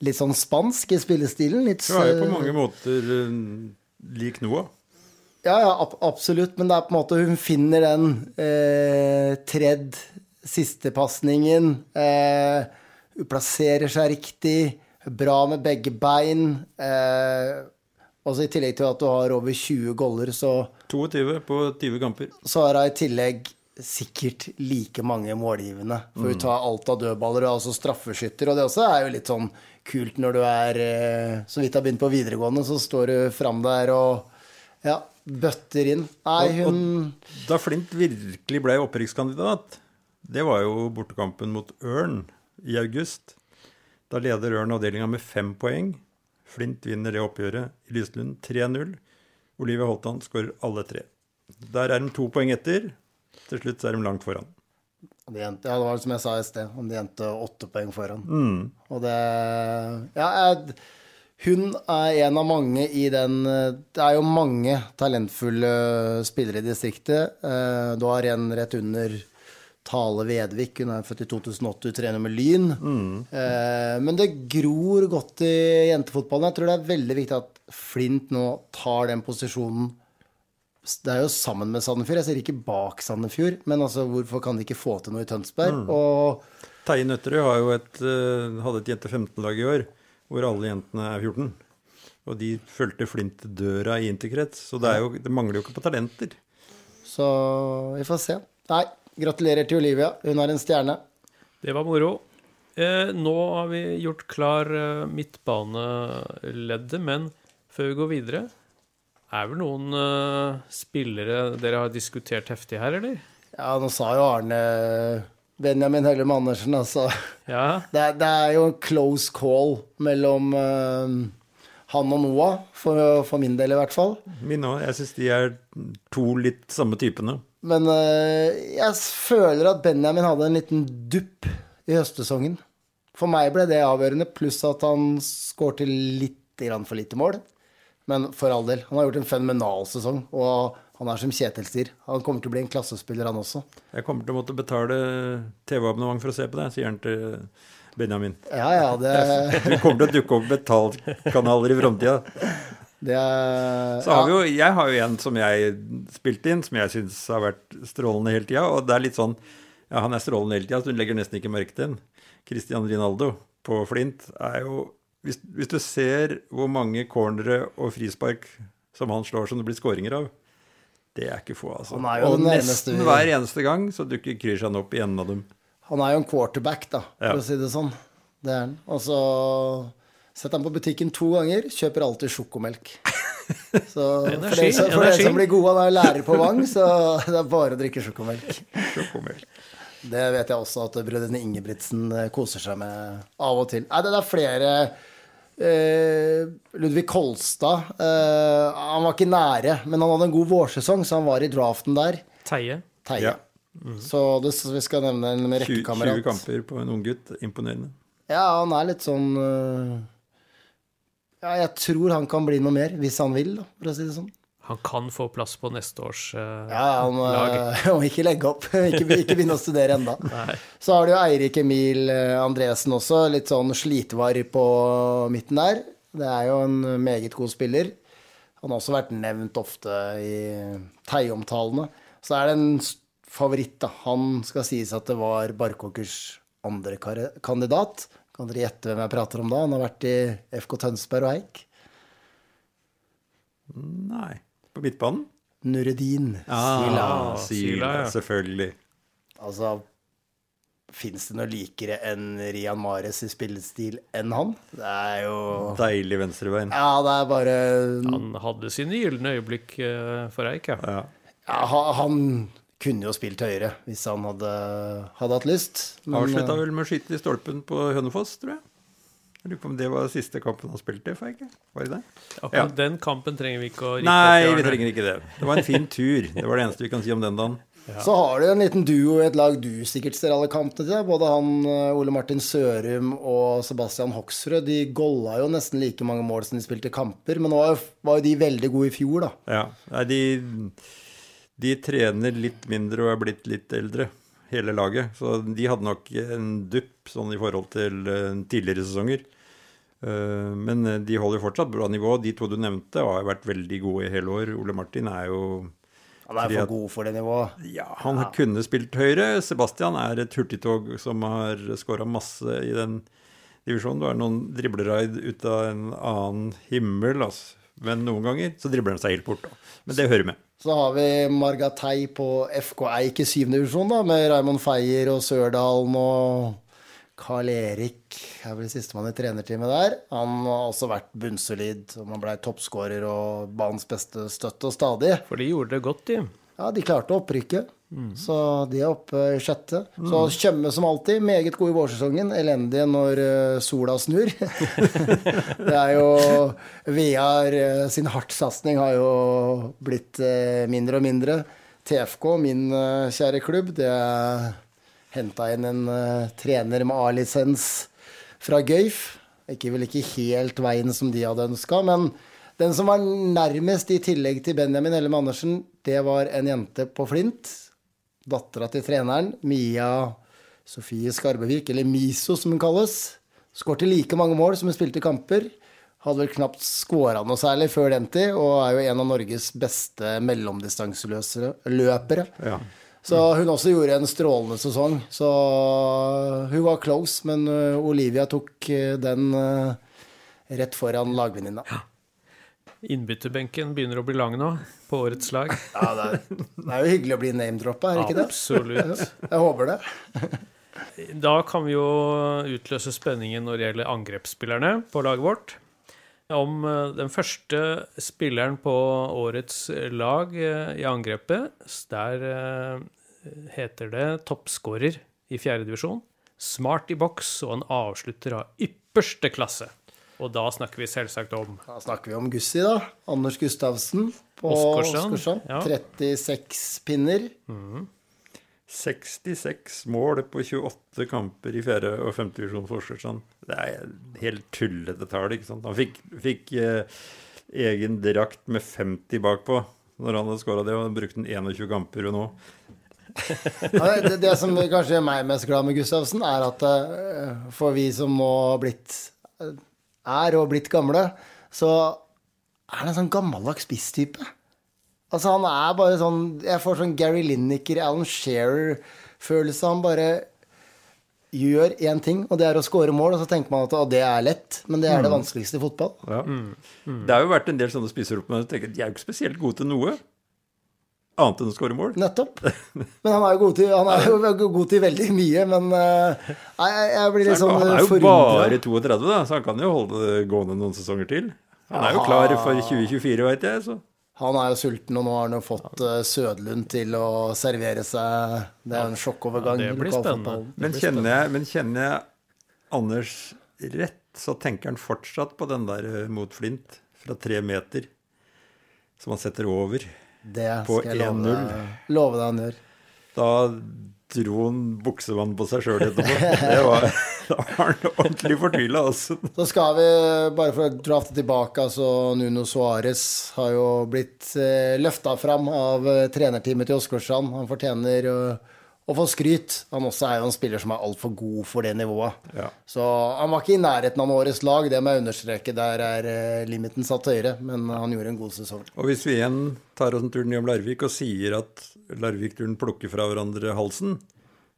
Litt sånn spansk i spillestilen. Litt, Hun er jo på eh, mange måter lik Noah. Ja, ja, ab absolutt. Men det er på en måte hun finner den eh, tredd sistepasningen. Eh, hun plasserer seg riktig. Bra med begge bein. Eh, også I tillegg til at du har over 20 goller, så, 22 på 20 kamper. så har hun i tillegg sikkert like mange målgivende. For hun tar alt av dødballer og også straffeskytter. Og det også er jo litt sånn kult når du er eh, så vidt har begynt på videregående, så står du fram der og ja, bøtter inn. Nei, Og- og Da Flint virkelig ble opprykkskandidat, det var jo bortekampen mot Ørn i august. Da leder Ørn avdelinga med fem poeng. Flint vinner det oppgjøret i Lyslund 3-0. Olivia Holtan skårer alle tre. Der er de to poeng etter. Til slutt er de langt foran. De endte, ja, det var som jeg sa i sted, om de endte åtte poeng foran. Mm. Og det Ja, jeg, hun er en av mange i den Det er jo mange talentfulle spillere i distriktet. Eh, Du har en rett under Tale Vedvik. Hun er født i 2008, hun trener med Lyn. Eh, Men det gror godt i jentefotballen. Jeg tror det er veldig viktig at Flint nå tar den posisjonen det er jo sammen med Sandefjord. Jeg ser ikke bak Sandefjord. Men altså, hvorfor kan de ikke få til noe i Tønsberg? Og Teie Nøtterøy eh, hadde et jente 15-lag i år, hvor alle jentene er 14. Og de fulgte Flint til døra i interkrets. Så det, er jo, det mangler jo ikke på talenter. Så vi får se. Nei, gratulerer til Olivia. Hun er en stjerne. Det var moro. Eh, nå har vi gjort klar eh, midtbaneleddet, men før vi går videre er vel noen eh, spillere dere har diskutert heftig her, eller? Ja, nå sa jo Arne Benjamin Høllum Andersen, altså. Ja. Det, er- det er jo en close call mellom uh, han og Noah, for, for min del i hvert fall. Min òg. Jeg syns de er to litt samme typene. Men uh, jeg føler at Benjamin hadde en liten dupp i høstsesongen. For meg ble det avgjørende, pluss at han skårte litt grann for lite mål. Men for all del, han har gjort en fenomenal sesong, og han er som Kjetil sier. Han kommer til å bli en klassespiller, han også. Jeg kommer til å måtte betale TV-abonnement for å se på det, sier han til Benjamin. Ja, ja, det, Det kommer til å dukke opp betalkanaler i framtida. det er Så har vi jo, jeg har jo en som jeg spilte inn, som jeg syns har vært strålende hele tida. Og det er litt sånn Ja, han er strålende hele tida, så du legger nesten ikke merke til den. Cristian Rinaldo på Flint er jo hvis, hvis du ser hvor mange cornere og frispark som han slår som det blir skåringer av, det er ikke få, altså. Han er jo og den nesten hver eneste gang så dukker Krishan opp i enden av dem. Han er jo en quarterback, da, for Ja. å si det sånn. Det er han. Og så setter han på butikken to ganger, kjøper alltid sjokomelk. Så for Energi, dere som, for dere som blir gode, han er jo lærer på Vang, så det er bare å drikke sjokomelk. Sjokomelk. Det vet jeg også at brødrene Ingebrigtsen eh, koser seg med av og til. Nei, det er flere Ludvig Kolstad eh, Han var ikke nære, men han hadde en god vårsesong, så han var i draften der. Teie. Teie. Ja. Så det, vi skal nevne en 20, 20 kamper på en unggutt. Imponerende. Ja, han er litt sånn øh, Ja, jeg tror han kan bli noe mer, hvis han vil, da, for å si det sånn. Han kan få plass på neste års uh, Ja, han må, lag. må ikke legge opp. ikke, ikke begynne å studere enda. Så har du jo Eirik Emil eh, Andresen også, litt sånn slitvar på midten der. Det er jo en meget god spiller. Han har også vært nevnt ofte i Teie-omtalene. Så er det en favoritt, da. Han skal sies at det var Barkåkers andre kandidat. Kan dere gjette hvem jeg prater om da? Han har vært i FK Tønsberg og Eik. Nei. På midtbanen? Nureddin. Ah, Sila, Sila, ja. selvfølgelig. Altså Fins det noe likere enn Rian Mares i spillestil enn han? Det er jo Deilig venstrebein. Ja, det er bare Han hadde sine gylne øyeblikk eh, for Eik, ja. Ja. ja, Han kunne jo spilt høyere hvis han hadde, hadde hatt lyst. Men, Avslutta eh, vel med å skyte i stolpen på Hønefoss, tror jeg. Jeg lurer på om det var siste kampen han spilte for Eike. Var det det? Akkurat den kampen trenger vi ikke å rikke Nei, opp vi trenger ikke det. Det var en fin tur. Det var det eneste vi kan si om den dagen. Så har du en liten duo i et lag du sikkert ser alle kampene til. Både han eh, Ole Martin Sørum og Sebastian Hoksrud. De golla jo nesten like mange mål som de spilte kamper. Men nå var jo, de veldig gode i fjor, da. Ja. Nei, de, de trener litt mindre og er blitt litt eldre, hele laget. Så de hadde nok en dupp sånn i forhold til eh, tidligere sesonger. Eh, Men eh, de holder fortsatt bra nivå. De to du nevnte, har vært veldig gode i hele år. Ole Martin er jo Han er for god for det nivået. Ja, han kunne spilt høyre. Sebastian er et hurtigtog som har skåra masse i den divisjonen. Du har noen dribleraid ut av en annen himmel, altså. Men noen ganger så dribler han seg helt bort. Da. Men det hører med. Så har vi Margatei på FK Eik i syvende divisjon, da, med Raymond Feier og Sørdalen og Carl Erik er vel sistemann i trenerteamet der. Han har også vært bunnsolid, og Man ble toppskårer og banens beste støtte og stadig. For de gjorde det godt, de. Ja, de klarte opprykket, så de er oppe i sjette. Så Tjøme som alltid, meget god i vårsesongen. Elendige når eh, sola snur. det er jo VR eh, sin hardtsatsing har jo blitt eh, mindre og mindre. TFK, min kjære klubb, det er henta inn en uh, trener med A-lisens fra Gøyf. Ikke vel ikke helt veien som de hadde ønska, men den som var nærmest i tillegg til Benjamin Ellem Andersen, det var en jente på Flint. Dattera til treneren, Mia Sofie Skarbevik, eller Miso som hun kalles. Skårte like mange mål som hun spilte kamper. Hadde vel knapt skåra noe særlig før den tid, og er jo en av Norges beste mellomdistanseløpere. Ja. Så hun også gjorde en strålende sesong. Så hun var close, men uh, Olivia tok uh, den rett foran lagvenninna. Innbytterbenken begynner å bli lang nå, på årets lag. Ja, det, er, det er jo hyggelig å bli name-droppa, er det ikke det? Absolutt. Jeg håper det. Da kan vi jo utløse spenningen når det gjelder angrepsspillerne på laget vårt. om eh, den første spilleren på årets lag eh, i angrepet. Der eh, heter det toppskårer i fjerdedivisjon. Smart i boks og en avslutter av ypperste klasse. Og da snakker vi selvsagt om Da snakker vi om Gussi, da. Anders Gustavsen på Åsgårdstrand, ja. 36 pinner. 66 mål på 28 kamper i fjerde- og femtedivisjon for Åsgårdstrand. Det er helt tullete tall. ikke sant? Han fikk, fikk eh, egen drakt med 50 bakpå når han hadde skåra det, og han brukte den 21 kamper nå. Ja, det, det som kanskje gjør meg mest glad med Gustavsen, er at eh, for vi som nå blitt er og blitt gamle, så er han en sånn gammeldags spisstype. Altså, han er bare sånn Jeg får sånn Gary Lineker, Alan Shearer-følelse. Han bare gjør én ting, og det er å score mål, og så tenker man at å, det er lett, men det er det vanskeligste i fotball. Ja. Det har jo vært en del sånne spisser opp, men jeg tenker, de er jo ikke spesielt gode til noe. Annet enn å skåre mål. Nettopp. Men han er jo god til, han er jo god til veldig mye, men nei, jeg, jeg blir litt sånn han er jo bare 32, da, så han kan jo holde det gående noen sesonger til. Han er jo klar for 2024, veit jeg. så... Han er jo sulten, og nå har han jo fått eh, Sødlund til å servere seg. Det er en sjokkovergang. Ja, det i blir lokalfotballen. Men kjenner, jeg, men kjenner jeg Anders rett, så tenker han fortsatt på den der eh, mot Flint fra tre meter, som han setter over. Det På skal jeg love 1-0. deg, love deg han gjør. Da dro han buksevann på seg sjøl etterpå. Det var, da var han ordentlig fortvila. Altså. Så skal vi, bare for å drafte tilbake, altså Nuno Suárez har jo blitt eh, løfta fram av eh, trenerteamet til Åsgårdstrand. Han fortjener eh, å få skryt. Han også er jo en spiller som er altfor god for det nivået. Ja. Så han var ikke i nærheten av årets lag, det må jeg understreke. Der er eh, limiten satt høyere, men han gjorde en god sesong. Og hvis vi igjen tar oss en tur om Larvik og sier at Larvik-turen plukker fra hverandre halsen,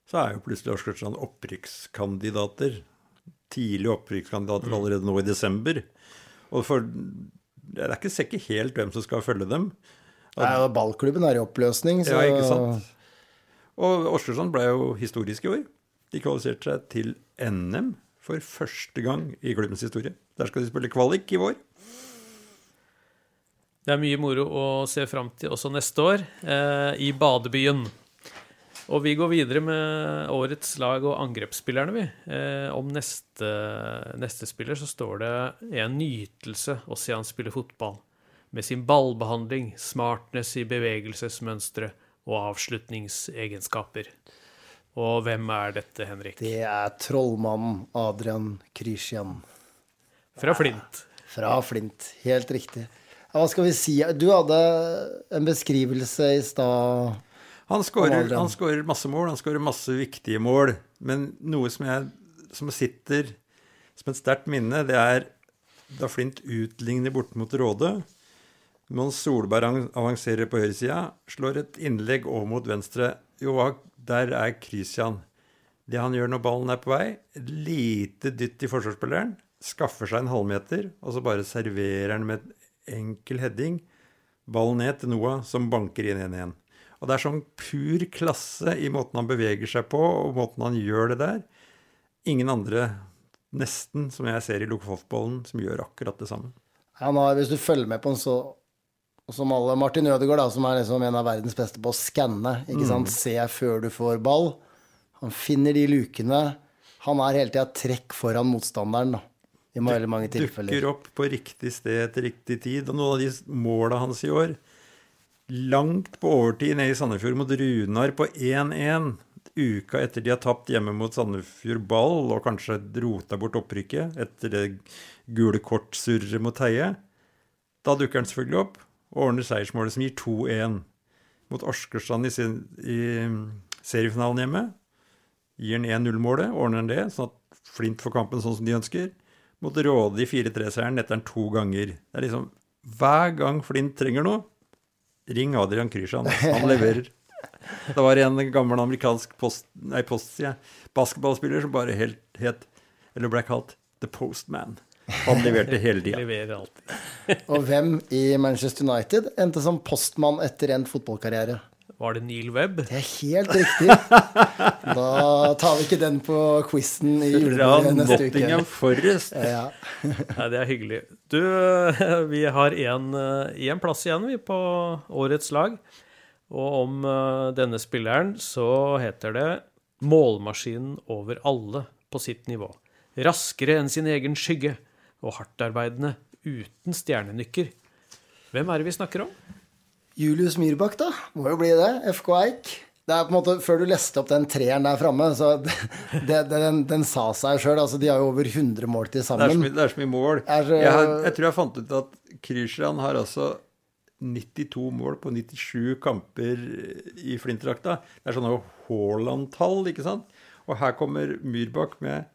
så er jo plutselig Åsgårdstrand opprykkskandidater. Tidlig opprykkskandidater allerede nå i desember. Og for det er ikke sikkert helt hvem som skal følge dem. Nei, ballklubben er i oppløsning, så Ja, ikke sant? Og Åsgårdstrand ble jo historisk i år. De kvalifiserte seg til NM for første gang i klubbens historie. Der skal de spille kvalik i vår. Det er mye moro å se fram til også neste år, eh, i badebyen. Og vi går videre med årets lag og angrepsspillerne, vi. Eh, om neste, neste spiller så står det en nytelse å se han spille fotball. Med sin ballbehandling, smartness i bevegelsesmønstre og avslutningsegenskaper. Og hvem er dette, Henrik? det er trollmannen Adrian Krysjian Fra Flint. fra Flint. Helt riktig. Hva skal vi si? Du hadde en beskrivelse i stad. Han skårer, masse mål, han skårer masse viktige mål. Men noe som, jeg, som sitter som et sterkt minne, det er da Flint utligner bort mot Råde. Mons Solberg avanserer på høyresida, slår et innlegg over mot venstre. Jo, der er Christian. Det han gjør når ballen er på vei, lite dytt i forsvarsspilleren, skaffer seg en halvmeter, og så bare serverer han med en enkel heading ballen ned til Noah, som banker inn 1-1. Og det er sånn pur klasse i måten han beveger seg på, og måten han gjør det der. Ingen andre, nesten, som jeg ser i lokalfotballen, som gjør akkurat det samme. Ja, nå, hvis du følger med på den, så som alle Martin Ødegaard, da, som er liksom en av verdens beste på å skanne. ikke sant? Se før du får ball. Han finner de lukene. Han er hele tida trekk foran motstanderen, da. I veldig mange tilfeller. Dukker opp på riktig sted til riktig tid. Og noen av de måla hans i år Langt på overtid nede i Sandefjord mot Runar på 1-1. Uka etter de har tapt hjemme mot Sandefjord Ball og kanskje rota bort opprykket etter det gule kort-surret mot Teie. Da dukker han selvfølgelig opp og ordner seiersmålet som gir 2-1 mot Askerstrand i, sin- i seriefinalen hjemme. Gir han 1-0-målet, ordner han det, sånn at Flint får kampen sånn som de ønsker. Mot Råde i 4-3-seieren etter han to ganger. Det er liksom Hver gang Flint trenger noe, ring Adrian Krysjan. Han leverer. Det var en gammel amerikansk post, nei, post, jeg, basketballspiller som bare helt het Eller ble kalt The Postman. Han leverte hele tida. Og hvem i Manchester United endte som postmann etter endt fotballkarriere? Var det Neil Webb? Det er helt riktig. Da tar vi ikke den på quizen i julebordet neste uke. Nottingham Forest. Ja. Nei, det er hyggelig. Du, vi har én plass igjen, vi, på årets lag. Og om eh, denne spilleren så heter det 'Målmaskinen over alle på sitt nivå'. Raskere enn sin egen skygge, og hardtarbeidende uten stjernenykker. Hvem er det vi snakker om? Julius Myrbakk, da. Må jo bli det. FK Eik. Det er på en måte, Før du leste opp den treeren der framme, så det, det, den, den sa seg sjøl. Altså, de har jo over 100 mål til Det er, så sammen. mye, det er så mye mål. Er så- Jeg, har, jeg tror jeg fant ut at Krysjan har altså 92 mål på 97 kamper i Flint-drakta. Det er sånne Haaland-tall, ikke sant? Og her kommer Myrbakk med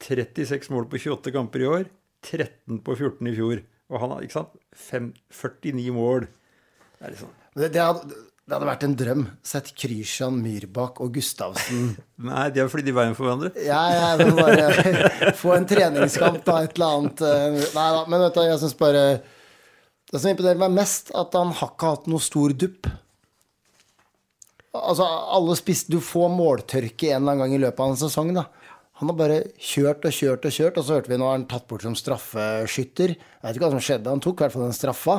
36 mål på 28 kamper i år. 13 på 14 i fjor. Og han har ikke sant, 5, 49 mål. Det er liksom Det, det, hadde, det hadde vært en drøm. Sett Krysjan, Myrbakk og Gustavsen Nei, det er fordi de veien for hverandre. Ja, ja, men bare få en treningskamp, da, et eller annet. eh, Nei da, men vet du, jeg syns bare Det som imponerer meg mest, at han har ikke hatt noe stor dupp. Altså, alle spiste Du får måltørke en eller annen gang i løpet av en sesong, da. Han har bare kjørt og kjørt og kjørt, og så hørte vi nå er han tatt bort som straffeskytter. Jeg vet ikke hva som skjedde, han tok i hvert fall den straffa,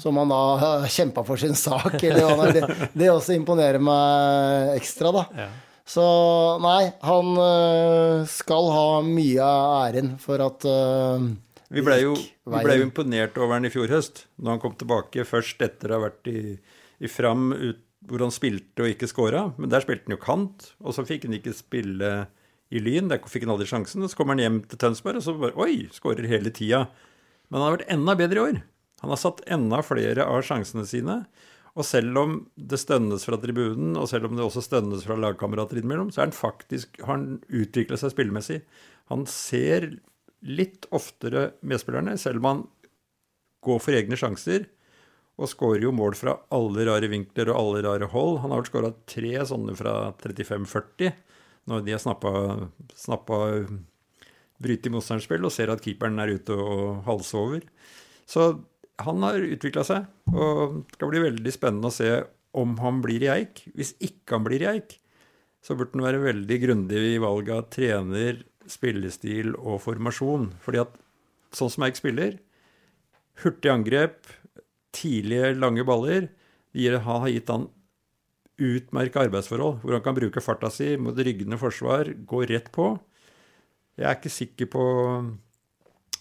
som han da kjempa for sin sak. Eller er. det, det også imponerer meg ekstra, da. Så nei, han øh, skal ha mye av æren for at uh, Vi ble, jo, vi ble jo imponert over han i fjor høst, når han kom tilbake først etter å ha vært i, i Fram ut, hvor han spilte og ikke scora. Men der spilte han jo kant, og så fikk han ikke spille i Lyn. Der fikk han aldri sjansen. Så kommer han hjem til Tønsberg, og så bare Oi! Skårer hele tida. Men han har vært enda bedre i år. Han har satt enda flere av sjansene sine. Og selv om det stønnes fra tribunen, og selv om det også stønnes fra lagkamerater innimellom, så er han faktisk, har han utvikla seg spillemessig. Han ser litt oftere medspillerne, selv om han går for egne sjanser. Og skårer jo mål fra alle rare vinkler og alle rare hold. Han har vel skåra tre sånne fra 35-40, når de har snappa, snappa bryte i motstanderens spill og ser at keeperen er ute og halser over. Så han har utvikla seg, og det skal bli veldig spennende å se om han blir i Eik. Hvis ikke han blir i Eik, så burde han være veldig grundig i valget av trener, spillestil og formasjon. Fordi at sånn som Eik spiller, hurtig angrep, tidlige, lange baller, gir- har gitt han utmerka arbeidsforhold, hvor han kan bruke farta si mot ryggende forsvar, gå rett på. Jeg er ikke sikker på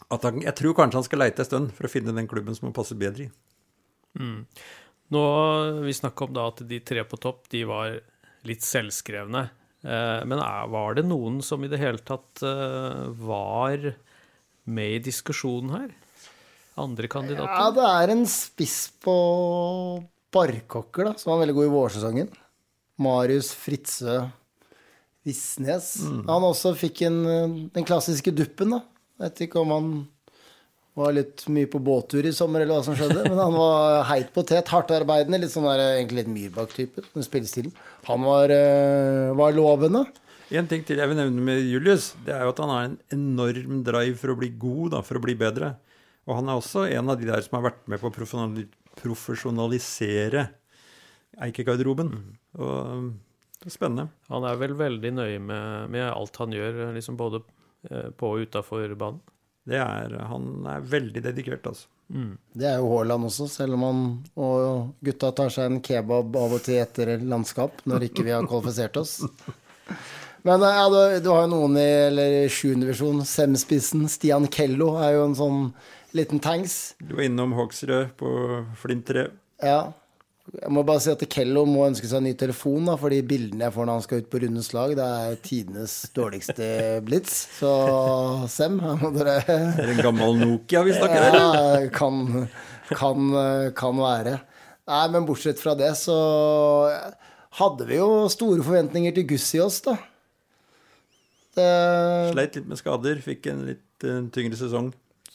at han, Jeg tror kanskje han skal leite en stund for å finne den klubben som han passer bedre i. Nå, Vi snakka om da at de tre på topp de var litt selvskrevne. Eh, Men er, var det noen som i det hele tatt eh, var med i diskusjonen her? Andre kandidater? Ja, det er en spiss på Barkokker, da, som var veldig god i vårsesongen. Marius Fritze Visnes. Han også fikk en, øh, den klassiske duppen, da. Jeg Vet ikke om han var litt mye på båttur i sommer, eller hva som skjedde. Men han var heit potet, hardtarbeidende, litt sånn der, egentlig litt Myrbakk-type, spillestilen. Han var, øh, var lovende. En ting til jeg vil nevne med Julius, det er jo at han har en enorm drive for å bli god, da, for å bli bedre. Og han er også en av de der som har vært med på profesjonalisere Eikegarderoben. Og det er spennende. Han er vel veldig nøye med, med alt han gjør, liksom både eh, på og utafor banen. Det er, han er veldig dedikert, altså. Det er jo Haaland også, selv om han og gutta tar seg en kebab av og til etter landskap, når ikke vi har kvalifisert oss. Men ja, du, du har jo noen i eller 7. divisjon. Sem-spissen Stian Kello er jo en sånn liten tanks. Du var innom Hogsrød på Flint 3. Ja. Jeg må bare si at Kello må ønske seg en ny telefon, da, for de bildene jeg får når han skal ut på rundens lag, det er tidenes dårligste blitz. Så Sem, her må dere Er det en gammel Nokia vi snakker her? Ja, kan, kan, kan være. Nei, men bortsett fra det, så hadde vi jo store forventninger til Guss i oss, da. Det, Sleit litt med skader, fikk en litt en tyngre sesong.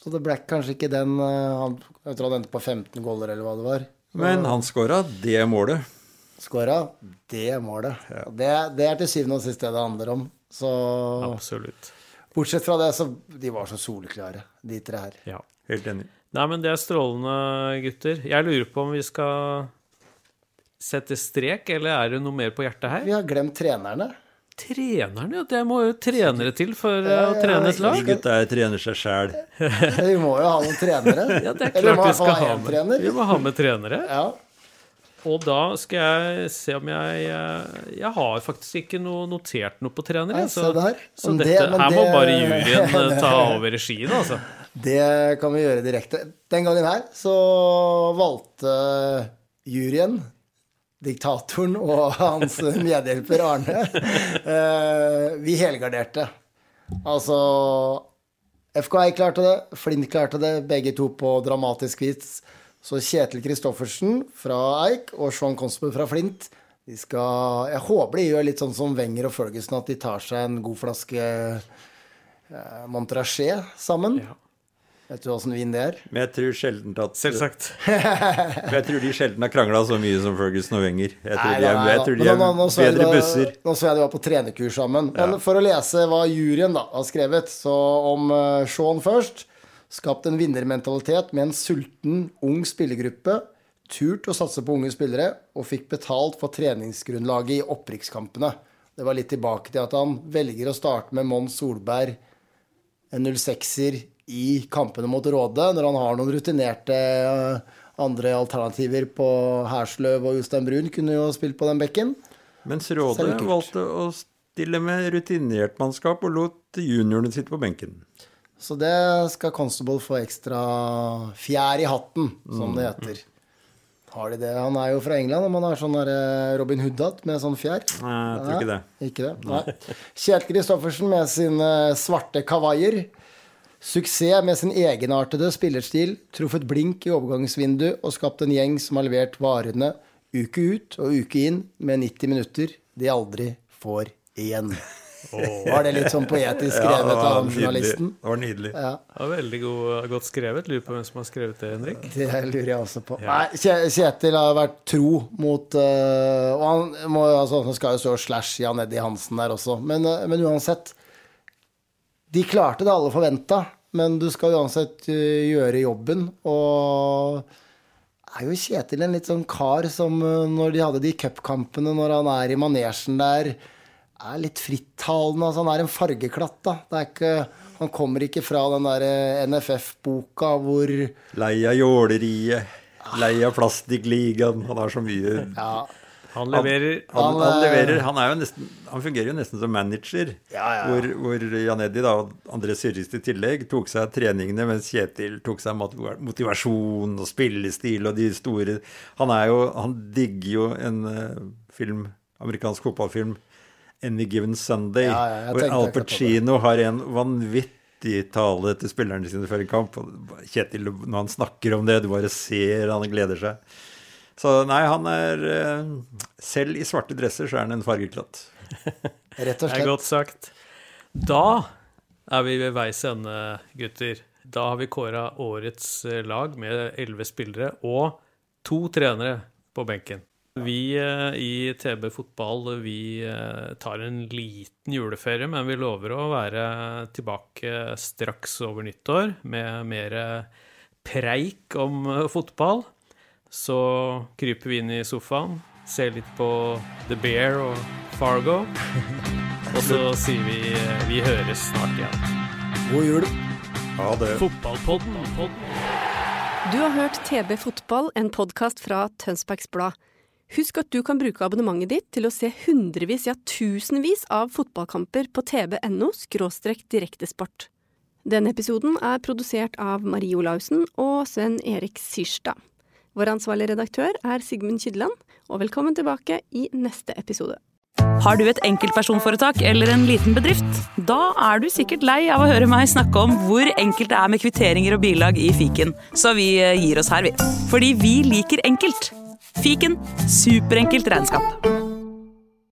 Så det ble kanskje ikke den eh, han, Jeg tror han endte på 15 goller, eller hva det var. Men han skåra det målet. Skåra det målet. Ja. Det, det er til syvende og sist det det handler om. Så Absolutt. bortsett fra det, så De var så soleklare, de tre her. Ja. Helt enig. Nei, men det er strålende, gutter. Jeg lurer på om vi skal sette strek, eller er det noe mer på hjertet her? Vi har glemt trenerne. Trenerne, ja. Det må jo trenere til for uh, å trene et lag. De gutta trener seg sjæl. Vi må jo ha noen trenere. Ja, det er Eller vi må klart vi skal ha med. trener. Vi må ha med trenere. Ja. Og da skal jeg se om jeg eh, Jeg har faktisk ikke noe notert noe på trenere. Så det- dette, men her må bare juryen eh, ta over regien, altså. Det kan vi gjøre direkte. Den gangen her så valgte juryen, diktatoren og hans medhjelper Arne eh, Vi helgarderte. Altså FKI klarte det, Flint klarte det, begge to på dramatisk vis. Så Kjetil Kristoffersen fra Eik og Sean Consper fra Flint de skal, Jeg håper de gjør litt sånn som Wenger og Ferguson, at de tar seg en god flaske eh, Montrachet sammen. Vet du åssen vin det er? Men jeg tror sjelden at Selvsagt. men jeg tror de sjelden har krangla så mye som Ferguson og Wenger. Jeg tror Nei, de er, nei, jeg nei. tror de er nå- nå nå bedre busser. Nå så jeg de var på trenerkurs sammen. Men for å lese hva juryen da har skrevet, så om uh, Sean først Skapt en vinnermentalitet med en sulten, ung spillergruppe. Turt å satse på unge spillere, og fikk betalt for treningsgrunnlaget i opprykkskampene. Det var litt tilbake til at han velger å starte med Mons Solberg, en 06-er, i kampene mot Råde, når han har noen rutinerte eh, andre alternativer på Hersløv og Jostein Brun kunne jo spilt på den bekken. Mens Råde valgte å stille med rutinert mannskap og lot juniorene sitte på benken. Så det skal Constable få ekstra fjær i hatten, som det heter. Har de det? Han er jo fra England, om han har sånn eh, Robin Hood-hatt med sånn fjær. Nei, jeg tror ikke det. Ikke det? Nei. Kjetil Kristoffersen med sine svarte kavaier. Suksess med sin egenartede spillerstil, truffet blink i overgangsvinduet og skapt en gjeng som har levert varene uke ut og uke inn med 90 minutter de aldri får igjen. Var det litt sånn poetisk skrevet ja, av journalisten? Det var nydelig. Ja. Det var veldig god, godt skrevet. Lurer på hvem som har skrevet det, Henrik. Det lurer jeg også på. Nei, Kjetil har vært tro mot uh, Og han må, altså, skal jo stå slash Jan Eddie Hansen der også. Men, uh, men uansett De klarte det alle forventa, men du skal uansett øh, gjøre jobben. Og er jo Kjetil en litt sånn kar som øh, når de hadde de cupkampene, når han er i manesjen der, er litt frittalende. Altså, han er en fargeklatt, da. Det ikke, han kommer ikke fra den der øh, NFF-boka hvor Lei av jåleriet. Lei av plastikkligaen. Han har så mye ja, Han leverer Han, Han, han, eh, leverer, han, er jo nesten, han fungerer jo nesten som manager. Ja, ja. Hvor, hvor Jan Eddi da, og André Syrist i tillegg tok seg treningene, mens Kjetil tok seg motivasjon og spillestil og de store Han er jo Han digger jo en eh, film, amerikansk fotballfilm, 'Any Given Sunday', Ja, ja, hvor Al akkurat på det. Pacino har en vanvittig tale til spillerne sine før en kamp. Og Kjetil, når han snakker om det, du bare ser han gleder seg. Så nei, han er eh, Selv i svarte dresser så er han en fargeklatt. rett og slett. Det er godt sagt. Da er vi ved veis ende, gutter. Da har vi kåra årets eh, lag med elleve spillere og to trenere på benken. Vi eh, i TB Fotball vi tar en liten juleferie, men vi lover å være tilbake straks over nyttår med mer preik om fotball. Så kryper vi inn i sofaen, ser litt på The Bear og Fargo. Og så sier vi vi høres snart igjen. God jul. Ha det. Fotballpodden. Du har hørt TB Fotball, en podkast fra Tønsbergs Blad. Husk at du kan bruke abonnementet ditt til å se hundrevis, ja tusenvis av fotballkamper på tb.no – direktesport. Denne episoden er produsert av Marie Olaussen og Sven Erik Syrstad. Vår ansvarlige redaktør er Sigmund Kydland, og velkommen tilbake i neste episode. Har du et enkeltpersonforetak eller en liten bedrift? Da er du sikkert lei av å høre meg snakke om hvor enkelt det er med kvitteringer og bilag i fiken, så vi eh, gir oss her, vi. Fordi vi liker enkelt. Fiken superenkelt regnskap.